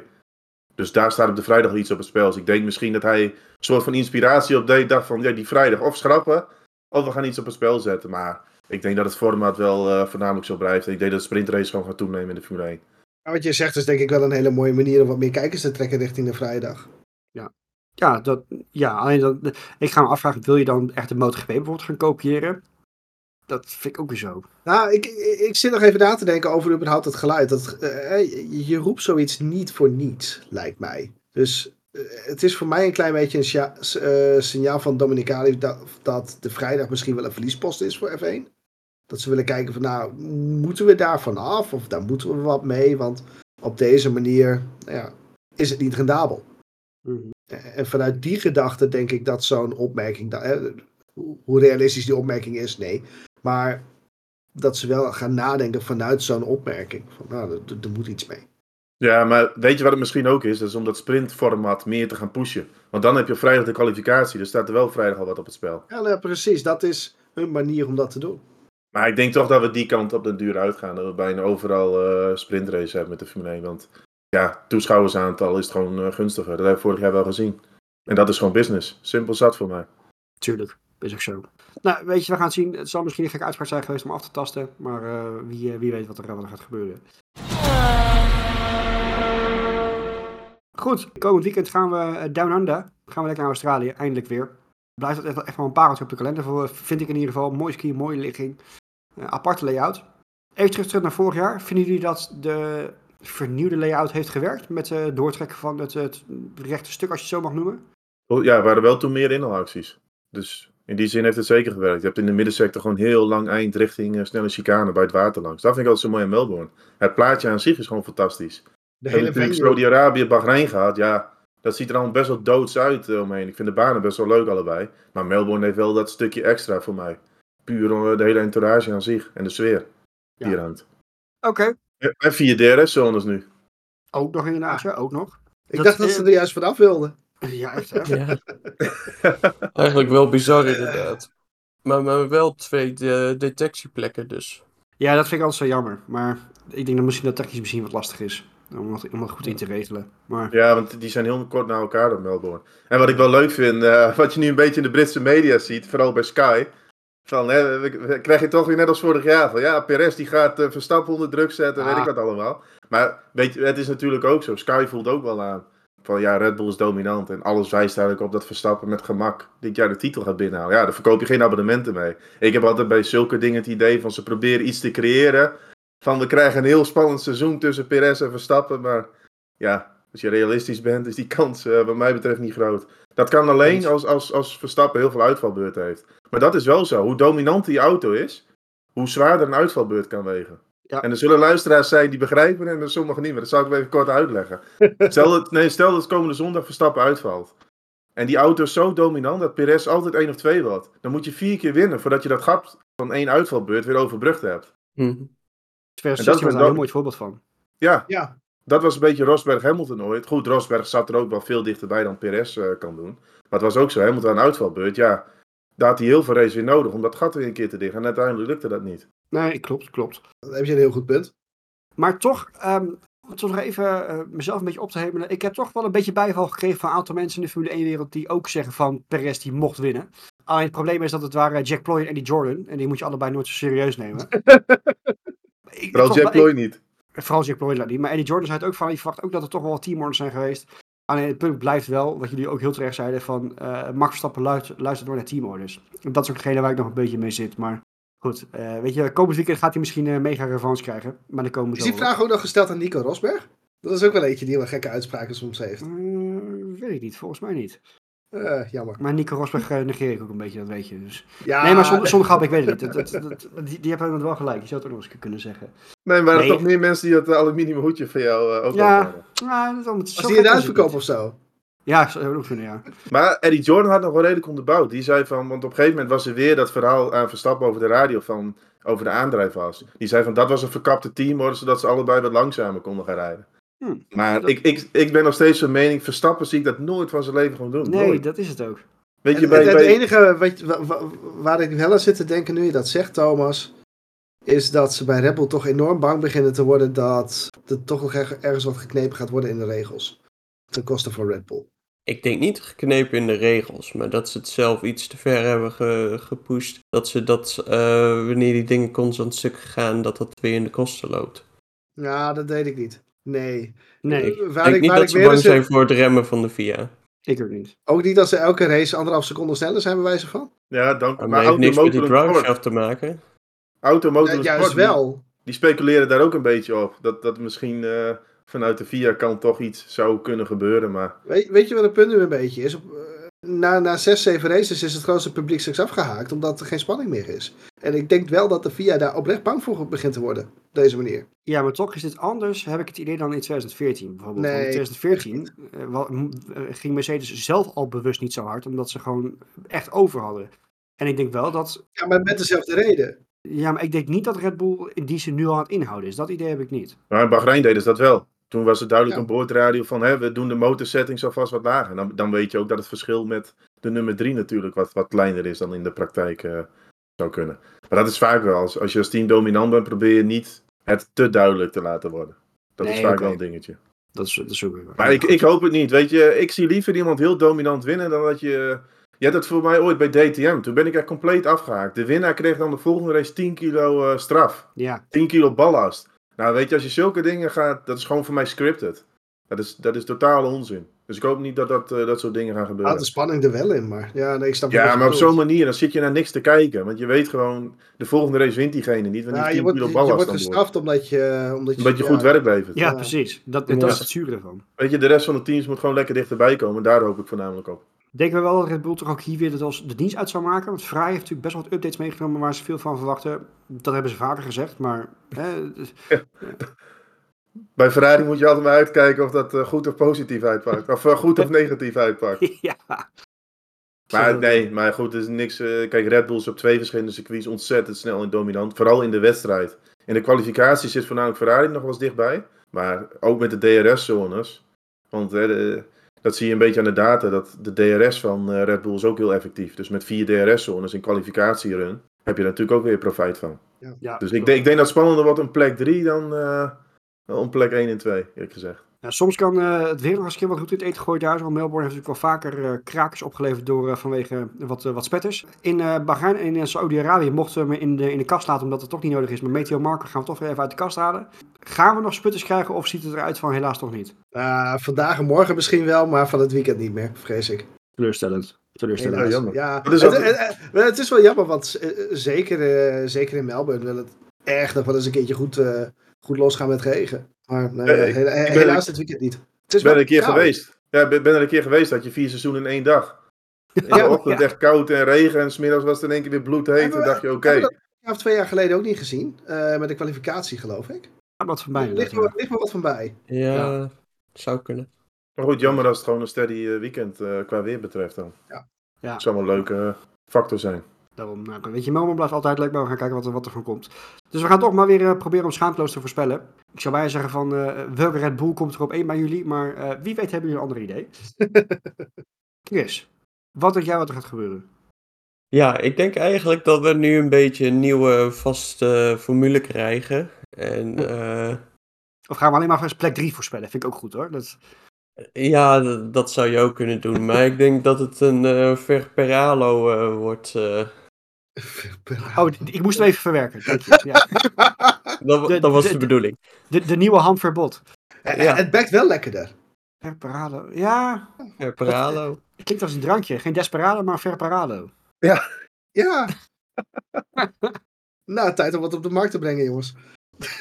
Dus daar staat op de vrijdag iets op het spel. Dus ik denk misschien dat hij een soort van inspiratie op deed. Dacht van ja, die vrijdag of schrappen. Of we gaan iets op het spel zetten. Maar ik denk dat het formaat wel uh, voornamelijk zo blijft. Ik denk dat de sprintrace gewoon gaat toenemen in de Formule 1. Maar wat je zegt is denk ik wel een hele mooie manier om wat meer kijkers te trekken richting de vrijdag. Ja, ja, dat, ja alleen dat, ik ga me afvragen, wil je dan echt de MotoGP bijvoorbeeld gaan kopiëren? Dat vind ik ook weer zo. Nou, ik, ik zit nog even na te denken over überhaupt het geluid. Dat, uh, je roept zoiets niet voor niets, lijkt mij. Dus uh, het is voor mij een klein beetje een uh, signaal van Dominicali dat, dat de vrijdag misschien wel een verliespost is voor F1. Dat ze willen kijken van nou, moeten we daarvan af of daar moeten we wat mee? Want op deze manier nou ja, is het niet rendabel. -hmm. En vanuit die gedachte denk ik dat zo'n opmerking, hoe realistisch die opmerking is, nee. Maar dat ze wel gaan nadenken vanuit zo'n opmerking. Van, nou, er, er moet iets mee. Ja, maar weet je wat het misschien ook is? Dat is om dat sprintformat meer te gaan pushen. Want dan heb je vrijdag de kwalificatie. Er staat er wel vrijdag al wat op het spel. Ja, nou, precies. Dat is hun manier om dat te doen. Maar ik denk toch dat we die kant op de duur uitgaan. Dat we bijna overal uh, sprintrace hebben met de Formule 1. Want ja, toeschouwersaantal is het gewoon uh, gunstiger. Dat hebben we vorig jaar wel gezien. En dat is gewoon business. Simpel zat voor mij. Tuurlijk, is ook zo. Nou, weet je, we gaan het zien. Het zal misschien een gekke uitspraak zijn geweest om af te tasten. Maar uh, wie, wie weet wat er, wat er gaat gebeuren. Goed, komend weekend gaan we Down Under. Gaan we lekker naar Australië, eindelijk weer. Blijft dat echt, wel een pareltje op de kalender, voor, vind ik in ieder geval. Mooi ski, mooie ligging. Uh, aparte layout. Even terug, terug naar vorig jaar. Vinden jullie dat de vernieuwde layout heeft gewerkt? Met het doortrekken van het, rechte stuk, als je het zo mag noemen? Ja, er waren wel toen meer inhaalacties. Dus in die zin heeft het zeker gewerkt. Je hebt in de middensector gewoon heel lang eind richting uh, snelle chicane bij het water langs. Dat vind ik altijd zo mooi aan Melbourne. Het plaatje aan zich is gewoon fantastisch. De hele natuurlijk Saudi-Arabië, Bahrein gehad. Ja, dat ziet er allemaal best wel doods uit uh, omheen. Ik vind de banen best wel leuk allebei. Maar Melbourne heeft wel dat stukje extra voor mij. Puur de hele entourage aan zich en de sfeer die ja. er hangt. Oké. Okay. En vier DRS-zones nu. Ook nog inderdaad, ja. Ook nog. Ik dat dacht dat ze er juist vanaf wilden. [LAUGHS] Ja, echt hè? Ja. [LAUGHS] Eigenlijk wel bizar inderdaad. Maar, maar wel twee de detectieplekken dus. Ja, dat vind ik altijd zo jammer. Maar ik denk dat misschien dat technisch misschien wat lastig is. Om dat, om dat goed in te regelen. Maar... Ja, want die zijn heel kort na elkaar op Melbourne. En wat ik wel leuk vind, uh, [LAUGHS] wat je nu een beetje in de Britse media ziet, vooral bij Sky. Van, hè, we, krijg je toch weer net als vorig jaar. Van, ja, Perez die gaat uh, Verstappen onder druk zetten, weet ik wat allemaal. Maar weet je, het is natuurlijk ook zo. Sky voelt ook wel aan. Van ja, Red Bull is dominant. En alles wijst eigenlijk op dat Verstappen met gemak dit jaar de titel gaat binnenhalen. Ja, daar verkoop je geen abonnementen mee. Ik heb altijd bij zulke dingen het idee van ze proberen iets te creëren van we krijgen een heel spannend seizoen tussen Perez en Verstappen. Maar ja, als je realistisch bent, is die kans uh, wat mij betreft niet groot. Dat kan alleen als, als, als Verstappen heel veel uitvalbeurten heeft. Maar dat is wel zo. Hoe dominant die auto is, hoe zwaarder een uitvalbeurt kan wegen. Ja. En er zullen luisteraars zijn die begrijpen en er sommigen niet. Maar dat zal ik even kort uitleggen. [LAUGHS] stel, dat, nee, stel dat komende zondag Verstappen uitvalt. En die auto is zo dominant dat Perez altijd één of twee wordt. Dan moet je vier keer winnen voordat je dat gat van één uitvalbeurt weer overbrugd hebt. Mm. 2016 was daar een heel mooi voorbeeld van. Ja, ja, dat was een beetje Rosberg-Hamilton ooit. Goed, Rosberg zat er ook wel veel dichterbij dan Perez uh, kan doen. Maar het was ook zo, Hamilton aan uitvalbeurt. Ja, daar had hij heel veel race weer nodig om dat gat weer een keer te dichten. En uiteindelijk lukte dat niet. Nee, klopt, klopt. Dan heb je een heel goed punt. Maar toch, um, om toch nog even uh, mezelf een beetje op te hemelen. Ik heb toch wel een beetje bijval gekregen van een aantal mensen in de Formule 1-wereld die ook zeggen van Perez die mocht winnen. Alleen het probleem is dat het waren Jack Ploy en Eddie Jordan. En die moet je allebei nooit zo serieus nemen. [LAUGHS] Vooral Jack Ploy niet. Vooral Jack Ploy niet. Maar Eddie Jordan zei het ook van, je verwacht ook dat er toch wel teamorders zijn geweest. Alleen het punt blijft wel, wat jullie ook heel terecht zeiden, van uh, Max Verstappen luistert, luistert door naar teamorders. Dat is ook hetgene waar ik nog een beetje mee zit. Maar goed, uh, weet je, komend weekend gaat hij misschien mega revanche krijgen. Maar dan komen we Is die vraag ook nog gesteld aan Nico Rosberg? Dat is ook wel eentje die wel gekke uitspraken soms heeft. Uh, weet ik niet, volgens mij niet. Uh, jammer. Maar Nico Rosberg negeer ik ook een beetje, dat weet je. Dus. Ja, nee, maar zonder, zonder grap, ik weet het niet. Dat, dat, dat, die, die hebben het wel gelijk. Je zou het ook nog eens kunnen zeggen. Nee, maar er toch meer mensen die dat aluminium hoedje van jou uh, ook ja, ja, dat is Als die het uitverkoop of zo? Ja, zou ook kunnen, ja. Maar Eddie Jordan had nog wel redelijk onderbouwd. Die zei van, want op een gegeven moment was er weer dat verhaal aan Verstappen over de radio van, over de aandrijf was. Die zei van, dat was een verkapte team, zodat ze allebei wat langzamer konden gaan rijden. Hm, maar dat... ik, ik, ik ben nog steeds van mening, Verstappen zie ik dat nooit van zijn leven gewoon doen. Nee, dat is het ook. Weet je, bij, het, bij... enige wat, waar ik wel aan zit te denken nu je dat zegt, Thomas, is dat ze bij Red Bull toch enorm bang beginnen te worden dat er toch nog ergens wat geknepen gaat worden in de regels. Ten koste van Red Bull. Ik denk niet geknepen in de regels, maar dat ze het zelf iets te ver hebben ge gepusht. Dat ze dat, uh, wanneer die dingen constant stuk gaan, dat dat weer in de kosten loopt. Ja, dat deed ik niet. Nee. Nee. Ik waar denk ik, niet waar dat ze bang zijn voor het remmen van de VIA. Ik ook niet. Ook niet dat ze elke race anderhalf seconde sneller zijn, bij wijze van? Ja, dank Maar, maar heeft niks met die drive te maken. Automotor ja, juist wel. Die, speculeren daar ook een beetje op. Dat, dat misschien uh, vanuit de VIA kan toch iets zou kunnen gebeuren, maar... Weet, weet je wat het punt nu een beetje is? Op, na, na zes, zeven races is het grootste publiek straks afgehaakt, omdat er geen spanning meer is. En ik denk wel dat de VIA daar oprecht bang voor begint te worden, op deze manier. Ja, maar toch is dit anders, heb ik het idee, dan in 2014 bijvoorbeeld. Nee, in 2014 uh, ging Mercedes zelf al bewust niet zo hard, omdat ze gewoon echt over hadden. En ik denk wel dat... Ja, maar met dezelfde reden. Ja, maar ik denk niet dat Red Bull in die zin nu al aan het inhouden is. Dat idee heb ik niet. Maar in Bahrein deden ze dat wel. Toen was het duidelijk ja. een boordradio van hè, we doen de motorsettings alvast wat lager. Dan, dan weet je ook dat het verschil met de nummer 3 natuurlijk wat, wat kleiner is dan in de praktijk uh, zou kunnen. Maar dat is vaak wel. Als, als je als team dominant bent, probeer je niet het te duidelijk te laten worden. Dat nee, is vaak okay. wel een dingetje. Dat is, dat is ook Maar ik, ik hoop het niet. Weet je, ik zie liever iemand heel dominant winnen dan dat je. Je had het voor mij ooit bij DTM. Toen ben ik er compleet afgehaakt. De winnaar kreeg dan de volgende race 10 kilo uh, straf. Ja. 10 kilo ballast. Nou, weet je, als je zulke dingen gaat, dat is gewoon voor mij scripted. Dat is, dat is totale onzin. Dus ik hoop niet dat dat, uh, dat soort dingen gaan gebeuren. Ah, de spanning er wel in, maar ja, nee, ik snap Ja, maar op zo'n manier, dan zit je naar niks te kijken. Want je weet gewoon, de volgende race wint diegene niet. Want ja, die je wordt, je wordt gestraft omdat je... Omdat je, Omdat je goed werk levert. Ja, Ja. precies. Dat, dat is het zure ervan. Weet je, de rest van de teams moet gewoon lekker dichterbij komen. Daar hoop ik voornamelijk op. Denken we wel dat Red Bull toch ook hier weer dat als de dienst uit zou maken? Want Ferrari heeft natuurlijk best wel wat updates meegenomen waar ze veel van verwachten. Dat hebben ze vaker gezegd, maar... Hè, [LAUGHS] Bij Ferrari moet je altijd maar uitkijken of dat eh, goed of positief uitpakt. Of eh, goed of [LAUGHS] negatief uitpakt. ja. Maar nee, maar goed, er is niks. eh, kijk, Red Bull is op twee verschillende circuits ontzettend snel en dominant. Vooral in de wedstrijd. In de kwalificatie zit voornamelijk Ferrari nog wel eens dichtbij. Maar ook met de DRS-zones. Want de- dat zie je een beetje aan de data. Dat de DRS van eh, Red Bull is ook heel effectief. Dus met vier DRS-zones in kwalificatierun heb je natuurlijk ook weer profijt van. Ja, Dus ik denk, ik denk dat het spannender wordt om plek 3 dan eh, om plek 1 en 2, eerlijk gezegd. Ja, soms kan eh, het weer nog eens een keer wat goed in het eten gooien daar. zo. Melbourne heeft natuurlijk wel vaker eh, krakers opgeleverd door, eh, vanwege wat, wat spetters. In eh Bahrein en in Saudi-Arabië mochten we hem in de, in de kast laten omdat het toch niet nodig is. Maar Meteo Marker gaan we toch weer even uit de kast halen. Gaan we nog sputters krijgen of ziet het eruit van helaas toch niet? Vandaag en morgen misschien wel, maar van het weekend niet meer, vrees ik. Teleurstellend. Teleurstellend. Ja, is het, altijd- het- het- het is wel jammer, want zeker, eh, zeker in Melbourne wil het echt nog wel eens een keertje goed, eh, goed losgaan met regen. Maar nee, Eh, helaas dit weekend niet. Het is Ik ben wel er een keer koud. geweest. Ja, ik ben ben er een keer geweest dat je vier seizoenen in één dag. [LAUGHS] In de Ja, ochtend ja. echt koud en regen en smiddags was het in één keer weer bloedheet. Toen we- dacht je, oké. een of twee jaar geleden ook niet gezien. eh, met de kwalificatie, geloof ik. Ja, wat van mij. ligt, ligt me wat van bij. Ja, Ja. zou kunnen. Maar goed, jammer als het gewoon een steady eh, weekend qua weer betreft dan. Ja. Ja. Dat zou wel een leuke factor zijn. Daarom, nou, weet je, Melbourne blijft altijd leuk, maar we gaan kijken wat er, wat er van komt. Dus we gaan toch maar weer eh, proberen om schaamteloos te voorspellen. Ik zou bijna zeggen van, eh, welke Red Bull komt er op 1 bij jullie, maar eh, wie weet hebben jullie een ander idee. [LAUGHS] Chris, wat denk jij wat er gaat gebeuren? Ja, ik denk eigenlijk dat we nu een beetje een nieuwe vaste formule krijgen. En eh, Of gaan we alleen maar eens plek 3 voorspellen? Vind ik ook goed hoor. Dat, ja, dat zou je ook kunnen doen. Maar ik denk dat het een eh Verperalo eh, wordt. Eh. oh, ik moest hem even verwerken. Ja. [LAUGHS] dat, De- dat was de- de de- bedoeling. De, de nieuwe ham verbod. Eh, Ja. Het bekt wel lekkerder. Verparado. Ja, Verperalo. het klinkt als een drankje. Geen desperado, maar verparado. Ja. [LAUGHS] nou, tijd om wat op de markt te brengen, jongens.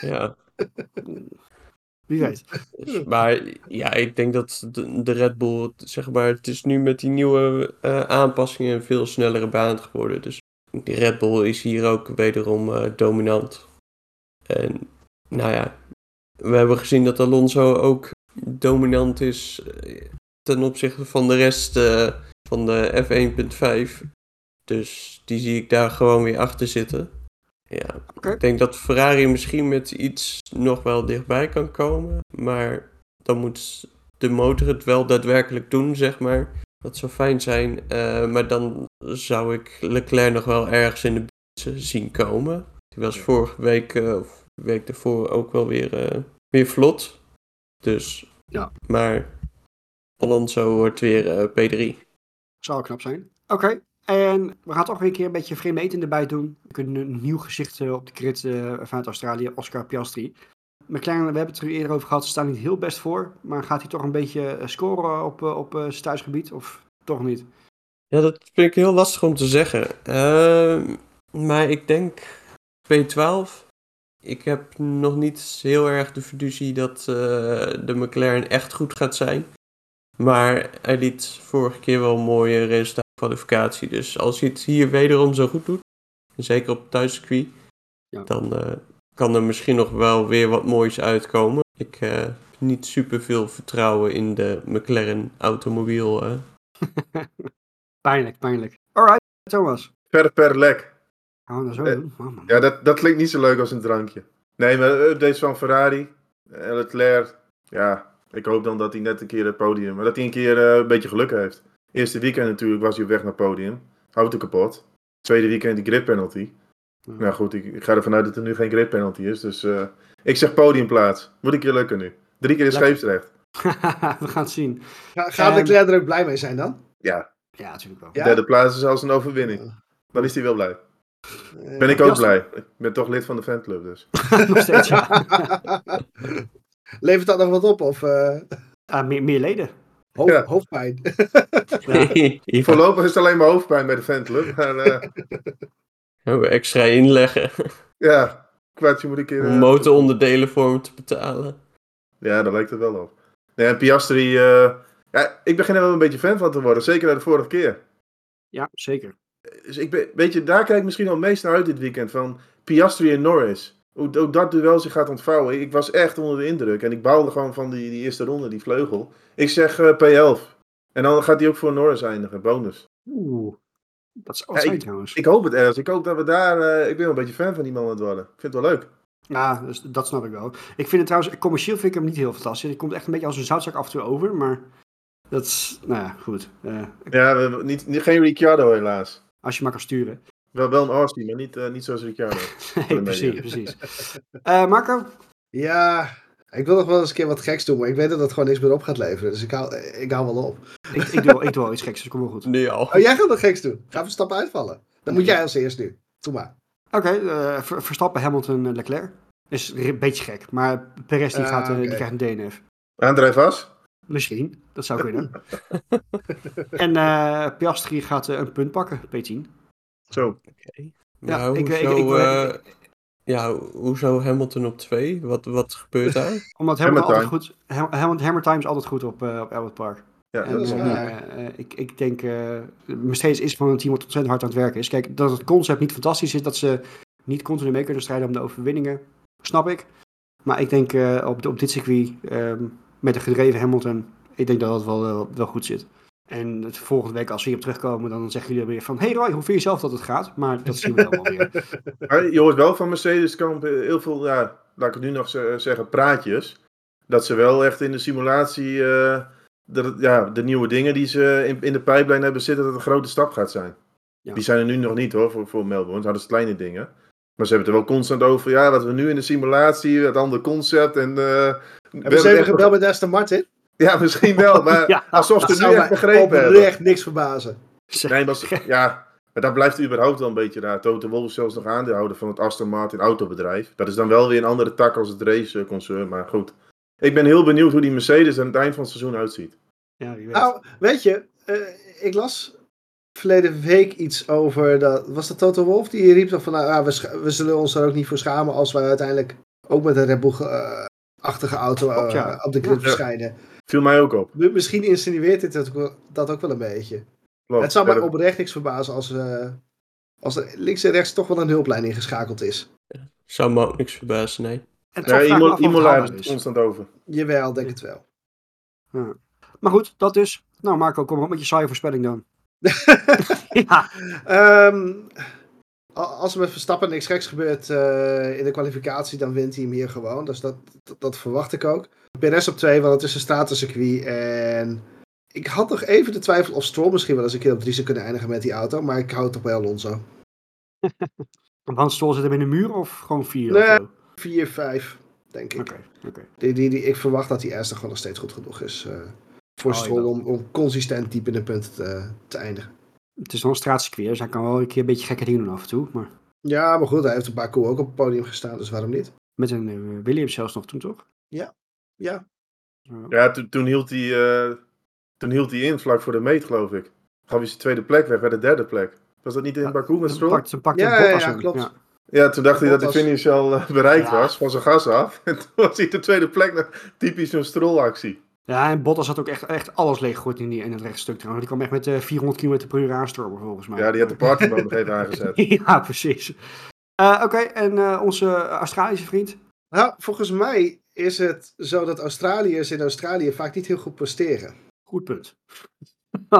Ja. [LAUGHS] Wie weet. Dus, maar ja, ik denk dat de, de Red Bull, zeg maar, het is nu met die nieuwe eh, aanpassingen een veel snellere baan geworden. Dus die Red Bull is hier ook wederom eh, dominant. En nou ja, we hebben gezien dat Alonso ook dominant is eh, ten opzichte van de rest eh, van de F1.5. Dus die zie ik daar gewoon weer achter zitten. Ja, ik denk dat Ferrari misschien met iets nog wel dichtbij kan komen. Maar dan moet de motor het wel daadwerkelijk doen, zeg maar. Dat zou fijn zijn. Eh, maar dan zou ik Leclerc nog wel ergens in de buurt zien komen. Die was vorige week, eh, of week daarvoor, ook wel weer, eh, weer vlot. Dus, Ja. maar Alonso wordt weer eh, P3. Zou knap zijn. Oké. En we gaan toch weer een keer een beetje vreemde eten erbij doen. We kunnen een nieuw gezicht eh, op de grid eh, vanuit Australië, Oscar Piastri. McLaren, we hebben het er eerder over gehad, ze staan niet heel best voor. Maar gaat hij toch een beetje eh, scoren op, eh, op eh, zijn thuisgebied? Of toch niet? Ja, dat vind ik heel lastig om te zeggen. Ehm, maar ik denk P12. Ik heb nog niet heel erg de fiducie dat de McLaren echt goed gaat zijn. Maar hij liet vorige keer wel een mooie resultaat kwalificatie. Dus als hij het hier wederom zo goed doet, zeker op thuiscircuit, Ja. dan kan er misschien nog wel weer wat moois uitkomen. Ik eh, heb niet super veel vertrouwen in de McLaren automobiel. eh. [LAUGHS] Pijnlijk, pijnlijk. Alright, Thomas. Per per lek. Gaan we dat zo Eh, doen? Oh. Ja, dat, dat klinkt niet zo leuk als een drankje. Nee, maar de updates van Ferrari. Leclerc. Ja, ik hoop dan dat hij net een keer het podium... Maar dat hij een keer eh, een beetje geluk heeft. Eerste weekend natuurlijk was hij op weg naar het podium. Auto kapot. Tweede weekend die grip penalty. Ja. Nou goed, ik, ik ga ervan uit dat er nu geen grip penalty is. Dus eh, ik zeg podiumplaats. Moet een keer lukken nu. Drie keer in Lekker. scheepsrecht. [LAUGHS] we gaan het zien. Ga, gaat Leclerc er ook blij mee zijn dan? Ja, Ja, natuurlijk wel. Ja? derde plaats is als een overwinning. Dan is hij wel blij. Eh, Ben ik ook blij. Ik ben toch lid van de fanclub dus. [LAUGHS] [LAUGHS] Nog steeds, ja. Levert dat nog wat op? Of eh, Ah, meer, meer leden. Ja. hoofdpijn? Ja. Voorlopig is het alleen maar hoofdpijn bij de fanclub. Maar eh, Gaan we extra inleggen [LAUGHS] ja, kwartje moet ik een keer... om eh, motoronderdelen voor hem te betalen. Ja, daar lijkt het wel op. Nee, en Piastri... eh, ja, ik begin er wel een beetje fan van te worden. Zeker na de vorige keer. ja, zeker. Dus ik ben, weet je, daar kijk ik misschien al het meest naar uit dit weekend. Van Piastri en Norris. Hoe, hoe dat duel zich gaat ontvouwen. Ik was echt onder de indruk. En ik baalde gewoon van die, die eerste ronde, die vleugel. Ik zeg eh, P11. En dan gaat hij ook voor Norris eindigen. Bonus. Oeh. Dat is Ja, zijn trouwens. Ik hoop het ergens. Ik hoop dat we daar... eh, ik ben wel een beetje fan van die man aan het worden. Ik vind het wel leuk. Ja, dus dat snap ik wel. Ik vind het trouwens, commercieel vind ik hem niet heel fantastisch. Het komt echt een beetje als een zoutzak af en toe over, maar dat is, nou ja, goed. Eh, Ja, we hebben niet, niet, geen Ricciardo helaas. als je maar kan sturen. Wel, wel een Austin, maar niet, eh, niet zoals Ricciardo. [LAUGHS] Nee, precies, precies. Eh, Marco? Ja, ik wil nog wel eens een keer wat geks doen, maar ik weet dat dat gewoon niks meer op gaat leveren. Dus ik hou, ik hou wel op. Ik, ik, doe, ik doe wel iets geks, dus kom wel goed. Nu al. Oh, jij gaat wat geks doen. Ga Verstappen uitvallen. Dan moet jij als eerst nu. Doe maar. Oké, eh, Ver- Verstappen, Hamilton, eh, Leclerc. Is een beetje gek, maar Perez die, Ah, gaat, eh, die krijgt een DNF. Aandrijf vast. Misschien, dat zou kunnen. [LAUGHS] en eh Piastri gaat een punt pakken, P10. Zo. Ja, Ja, ik- hoezo, ik- ik- eh, ja, hoezo Hamilton op 2? Wat, wat gebeurt daar? [LAUGHS] Omdat Hamilton Hammer altijd goed, Ham, Ham- Hammer Time is altijd goed op, eh, op Albert Park. Ja, En, dat is waar. eh, ik, ik denk, eh Mercedes is van een team wat ontzettend hard aan het werken is. Kijk, dat het concept niet fantastisch is, dat ze niet continu mee kunnen strijden om de overwinningen, snap ik. Maar ik denk eh, op, op dit circuit, ehm, met een gedreven Hamilton, ik denk dat wel, wel, wel goed zit. En het volgende week, als we hierop terugkomen, dan zeggen jullie weer van... Hey Roy, hoe vind je zelf dat het gaat? Maar dat zien we dan wel weer. [LAUGHS] Maar je hoort wel van Mercedes-kamp eh, heel veel, ja, laat ik het nu nog ze- zeggen, praatjes. Dat ze wel echt in de simulatie, eh, dat het, ja, de nieuwe dingen die ze in, in de pijplijn hebben zitten, dat het een grote stap gaat zijn. Ja. Die zijn er nu nog niet hoor, voor, voor Melbourne. Het hadden ze kleine dingen. Maar ze hebben het er wel constant over, ja, wat we nu in de simulatie, het andere concept. En, eh, Hebben ze even gebeld met Aston Martin? Ja, misschien wel, [LAUGHS] maar Ja, alsof ze nu echt begrepen hebben. oprecht niks verbazen. Nee, maar, ja, maar dat blijft überhaupt wel een beetje raar. Toto Wolff is zelfs nog aandeelhouder van het Aston Martin autobedrijf. Dat is dan wel weer een andere tak als het raceconcern, maar goed. Ik ben heel benieuwd hoe die Mercedes aan het eind van het seizoen uitziet. Ja, wie weet. Nou, weet je, eh, ik las verleden week iets over, dat, was dat Toto Wolf? Die riep van, nou, ja, we, zullen ons er ook niet voor schamen als we uiteindelijk ook met een Red Bull-achtige auto eh, Klopt, ja. op de grid Ja. Viel mij ook op. Misschien insinueert dit dat ook wel, dat ook wel een beetje. Klopt. Het zou mij oprecht niks verbazen als, eh, als er links en rechts toch wel een hulplijn ingeschakeld is. Zou me ook niks verbazen, nee. En Ja, af of het is. constant over. Jawel, denk het wel. Maar goed, dat dus. Nou Marco, kom maar op met je saaie voorspelling dan. [LAUGHS] ja, Ehm, als er met Verstappen niks geks gebeurt eh, in de kwalificatie, dan wint hij hem hier gewoon. Dus dat, dat, dat verwacht ik ook. PRS op 2, want het is een stratencircuit. En ik had nog even de twijfel of Stroll misschien wel eens een keer op 3 zou kunnen eindigen met die auto. Maar ik hou het toch bij Alonso. [LAUGHS] Want Stol zit hem in de muur of gewoon vier Nee. of zo? 4, 5, denk ik. Oké, oké. Die, die, die, ik verwacht dat die Aston gewoon nog steeds goed genoeg is eh, voor Oh, Stroll om, om consistent diep in de punten te, te eindigen. Het is wel een straatcircuit, dus hij kan wel een keer een beetje gekke dingen doen af en toe. Maar Ja, maar goed, hij heeft een paar koe ook op het podium gestaan, dus waarom niet? met een eh, Williams zelfs nog toen, toch? Ja, Ja. Ja, toen, toen, hield hij, eh, toen hield hij in vlak voor de meet, geloof ik. Gaf hij zijn tweede plek weg bij de derde plek. Was dat niet in Baku met Stroll? pakt, pakte Ja, ja, Bottas ja, klopt. Ja. Ja, toen dacht hij dat de finish al bereikt Ja. was, van zijn gas af. [LAUGHS] En toen was hij de tweede plek, naar typisch zo'n Stroll-actie. ja, en Bottas had ook echt, echt alles leeggegooid in, die, in het rechtstuk trouwens. Die kwam echt met eh 400 km per uur aanstormen volgens mij. Ja, die had de partymode nog even aangezet. [LAUGHS] ja, precies. Eh, Oké, en eh, onze Australische vriend? Nou, volgens mij is het zo dat Australiërs in Australië vaak niet heel goed presteren. Goed punt. [LAUGHS]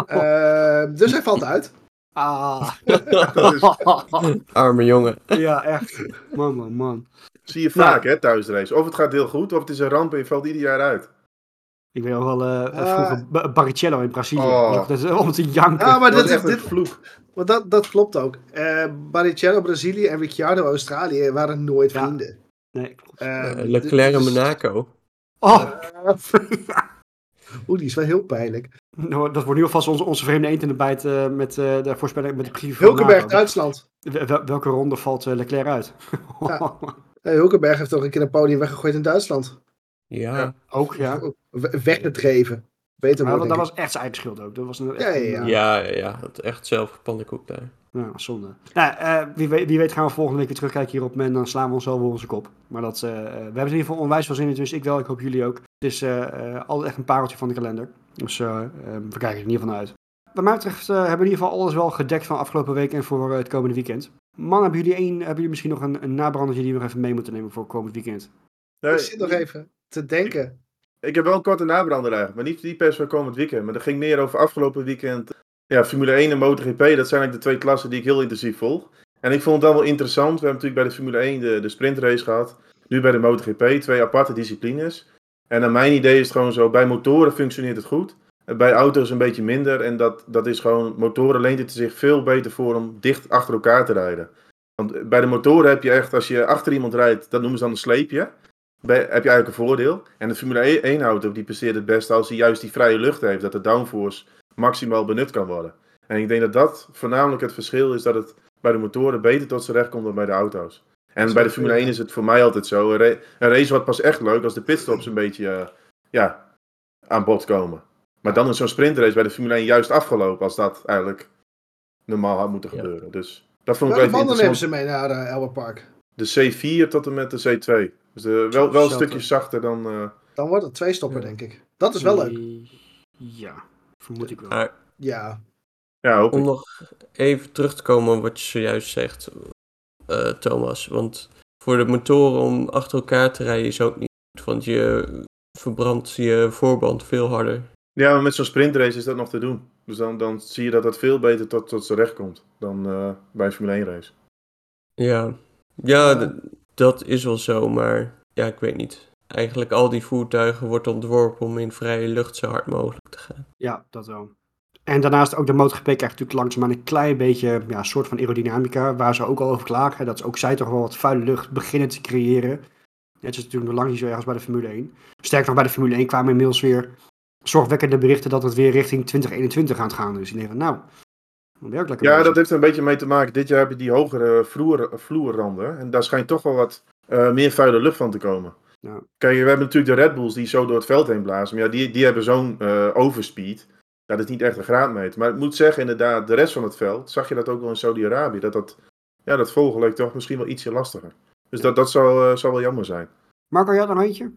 Eh, dus hij valt uit. [LAUGHS] Ah. [LAUGHS] Arme jongen. ja, echt. Man, man, man. Zie je vaak, hè, thuisrace. Of het gaat heel goed, of het is een ramp en je valt ieder jaar uit. Ik weet nog wel uh, Ah. vroeger Ba- Barrichello in Brazilië. Oh. Dat is om te janken. Ja, maar Dat dit, is echt dit, vloek. want dat, dat klopt ook. Eh Barrichello Brazilië en Ricciardo Australië waren nooit Ja. vrienden. Nee, klopt. Eh, Eh, Leclerc en Monaco. Oh, [LAUGHS] Oeh, die is wel heel pijnlijk. nou, dat wordt nu alvast onze, onze vreemde eend in de bijt eh, met eh, de voorspelling met de preview van Hulkenberg. Duitsland. Wel- wel- welke ronde valt Leclerc uit? Ja. Hey, [LAUGHS] Hulkenberg heeft toch een keer een podium weggegooid in Duitsland. Ja. Ja. Ook, ja. We- Weggedreven. Beter Maar dat, was echt zijn eigen schuld ook. Dat was een, Ja, ja, ja. Ja, ja, ja. Het echt zelf gepannenkoekt daar. Ja, zonde. Nou, eh, wie, weet, wie weet gaan we volgende week weer terugkijken hierop en dan slaan we ons wel voor onze kop. Maar dat, eh, eh, we hebben er in ieder geval onwijs veel zin in, dus ik wel, ik hoop jullie ook. Het is eh, eh, altijd echt een pareltje van de kalender. Dus eh, eh, we kijken er in ieder geval naar uit. Wat mij betreft eh, hebben we in ieder geval alles wel gedekt van afgelopen week en voor eh, het komende weekend. Man, hebben jullie, één, hebben jullie misschien nog een, een nabrandertje die we nog even mee moeten nemen voor komend weekend? ik. Nee, Ik zit nog even te denken. Ik heb wel een korte nabrander eigenlijk, maar niet, niet per se voor komend weekend. Maar dat ging meer over afgelopen weekend. Ja, Formule 1 en MotoGP, dat zijn eigenlijk de twee klassen die ik heel intensief volg. En ik vond het dan wel interessant. We hebben natuurlijk bij de Formule 1 de, de sprintrace gehad. Nu bij de MotoGP, twee aparte disciplines. En naar mijn idee is het gewoon zo, bij motoren functioneert het goed. Bij auto's een beetje minder. En dat, dat is gewoon, motoren leent het zich veel beter voor om dicht achter elkaar te rijden. Want bij de motoren heb je echt, als je achter iemand rijdt, dat noemen ze dan een sleepje. Heb je eigenlijk een voordeel. En de Formule 1-auto die presteert het beste als hij juist die vrije lucht heeft. Dat de downforce maximaal benut kan worden. En ik denk dat dat voornamelijk het verschil is dat het bij de motoren beter tot zijn recht komt dan bij de auto's. En bij de Formule ja. 1 is het voor mij altijd zo. Een, ra- een race wordt pas echt leuk als de pitstops een beetje eh, ja, aan bod komen. Maar dan is zo'n sprintrace bij de Formule 1 juist afgelopen als dat eigenlijk normaal had moeten Ja. gebeuren. Dus dat vond ik nemen interessant. ze mee naar uh, Albert Park? De C4 tot en met de C2. Dus de, wel, wel een stukje zachter dan... eh, Dan wordt het twee stoppen, Ja. denk ik. Dat is wel leuk. Ja, vermoed ik wel. Maar Ja. ja, hoop om ik. nog even terug te komen op wat je zojuist zegt, eh, Thomas. Want voor de motoren om achter elkaar te rijden is ook niet goed. Want je verbrandt je voorband veel harder. Ja, maar met zo'n sprintrace is dat nog te doen. Dus dan, dan zie je dat dat veel beter tot, tot zijn recht komt dan eh, bij een Formule 1 race. Ja, ja dat is wel zo, maar ja, ik weet niet. Eigenlijk al die voertuigen wordt ontworpen om in vrije lucht zo hard mogelijk te gaan. Ja, dat wel. En daarnaast ook de MotoGP krijgt natuurlijk langzaamaan een klein beetje ja, soort van aerodynamica, waar ze ook al over klagen. Dat ook zij toch wel wat vuile lucht beginnen te creëren. Het is natuurlijk nog lang niet zo erg als bij de Formule 1. Sterker nog, bij de Formule 1 kwamen inmiddels weer zorgwekkende berichten dat het weer richting 2021 aan het gaan is. En ik denk van, nou, Ja, bezig. dat heeft er een beetje mee te maken. Dit jaar heb je die hogere vloer, vloerranden. En daar schijnt toch wel wat eh, meer vuile lucht van te komen. Ja. Kijk, we hebben natuurlijk de Red Bulls die zo door het veld heen blazen. Maar ja, die, die hebben zo'n eh, overspeed. Ja, dat is niet echt een graadmeter. Maar ik moet zeggen, inderdaad, de rest van het veld, zag je dat ook wel in Saudi-Arabië. Dat dat, ja, dat volgen leek toch misschien wel ietsje lastiger. Dus dat, dat zou, eh, zou wel jammer zijn. Marco, jij had nog eentje?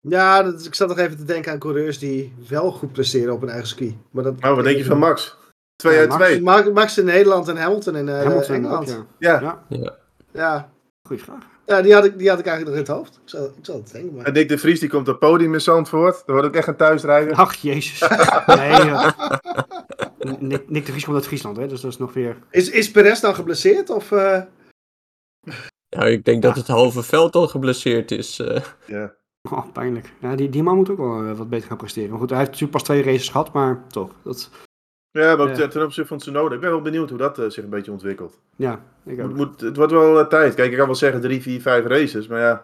Ja, dat, ik zat nog even te denken aan coureurs die wel goed presteren op een eigen ski. Maar dat, Nou, wat denk je van Max? Twee Ja, uit Max- twee. Max, Max in Nederland en Hamilton in eh, Hamilton Engeland. ook, ja. Ja. Ja, Ja, Ja. Goeie vraag. Ja, die had, ik, die had ik eigenlijk nog in het hoofd. Ik zal, ik zal het denken. Maar... en Dick de Vries die komt op het podium in Zandvoort. Dat wordt ook echt een thuisrijder. Ach, jezus. [LAUGHS] Nee, ja. Nick, Nick de Vries komt uit Friesland, hè, dus dat is nog weer... Is, is Perez dan geblesseerd? Of, eh, nou, ik denk dat het halve veld al geblesseerd is. eh. Ja. Oh, pijnlijk. Ja, die, die man moet ook wel wat beter gaan presteren. Maar goed, hij heeft natuurlijk pas twee races gehad, maar toch. Dat, Ja, maar ook Ja. ten- opzichte van Tsunoda. Ik ben wel benieuwd hoe dat eh, zich een beetje ontwikkelt. ja, ik ook. Het, moet, het wordt wel eh, tijd. Kijk, ik kan wel zeggen drie, vier, vijf races. Maar ja,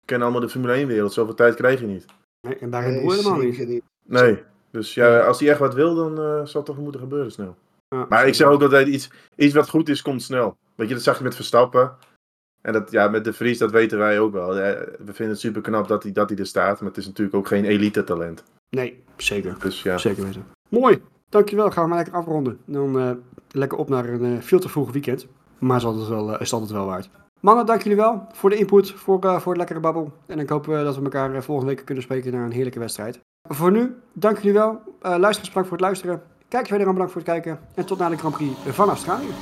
we kennen allemaal de Formule 1 wereld. Zoveel tijd krijg je niet. Nee, en Red nee, Bull helemaal niet. Nee. Dus ja, als hij echt wat wil, dan eh, zal het toch moeten gebeuren snel. Ja, Maar ik zeg ook altijd, iets, iets wat goed is, komt snel. Weet je, dat zag je met Verstappen. En dat, ja, met de Vries, dat weten wij ook wel. We vinden het super knap dat hij, dat hij er staat. Maar het is natuurlijk ook geen elite talent. Nee, zeker. Dus ja. Zeker weten. Mooi. Dankjewel. Gaan we maar lekker afronden. Dan eh, lekker op naar een eh, veel te vroeg weekend. Maar is altijd wel, eh, is altijd wel waard. Mannen, dank jullie wel voor de input, voor, voor het lekkere babbel. En ik hoop dat we elkaar volgende week kunnen spreken naar een heerlijke wedstrijd. Voor nu, dank jullie wel. Eh luisteraars, voor het luisteren. Kijkers, wederom bedankt voor het kijken. En tot na de Grand Prix van Australië.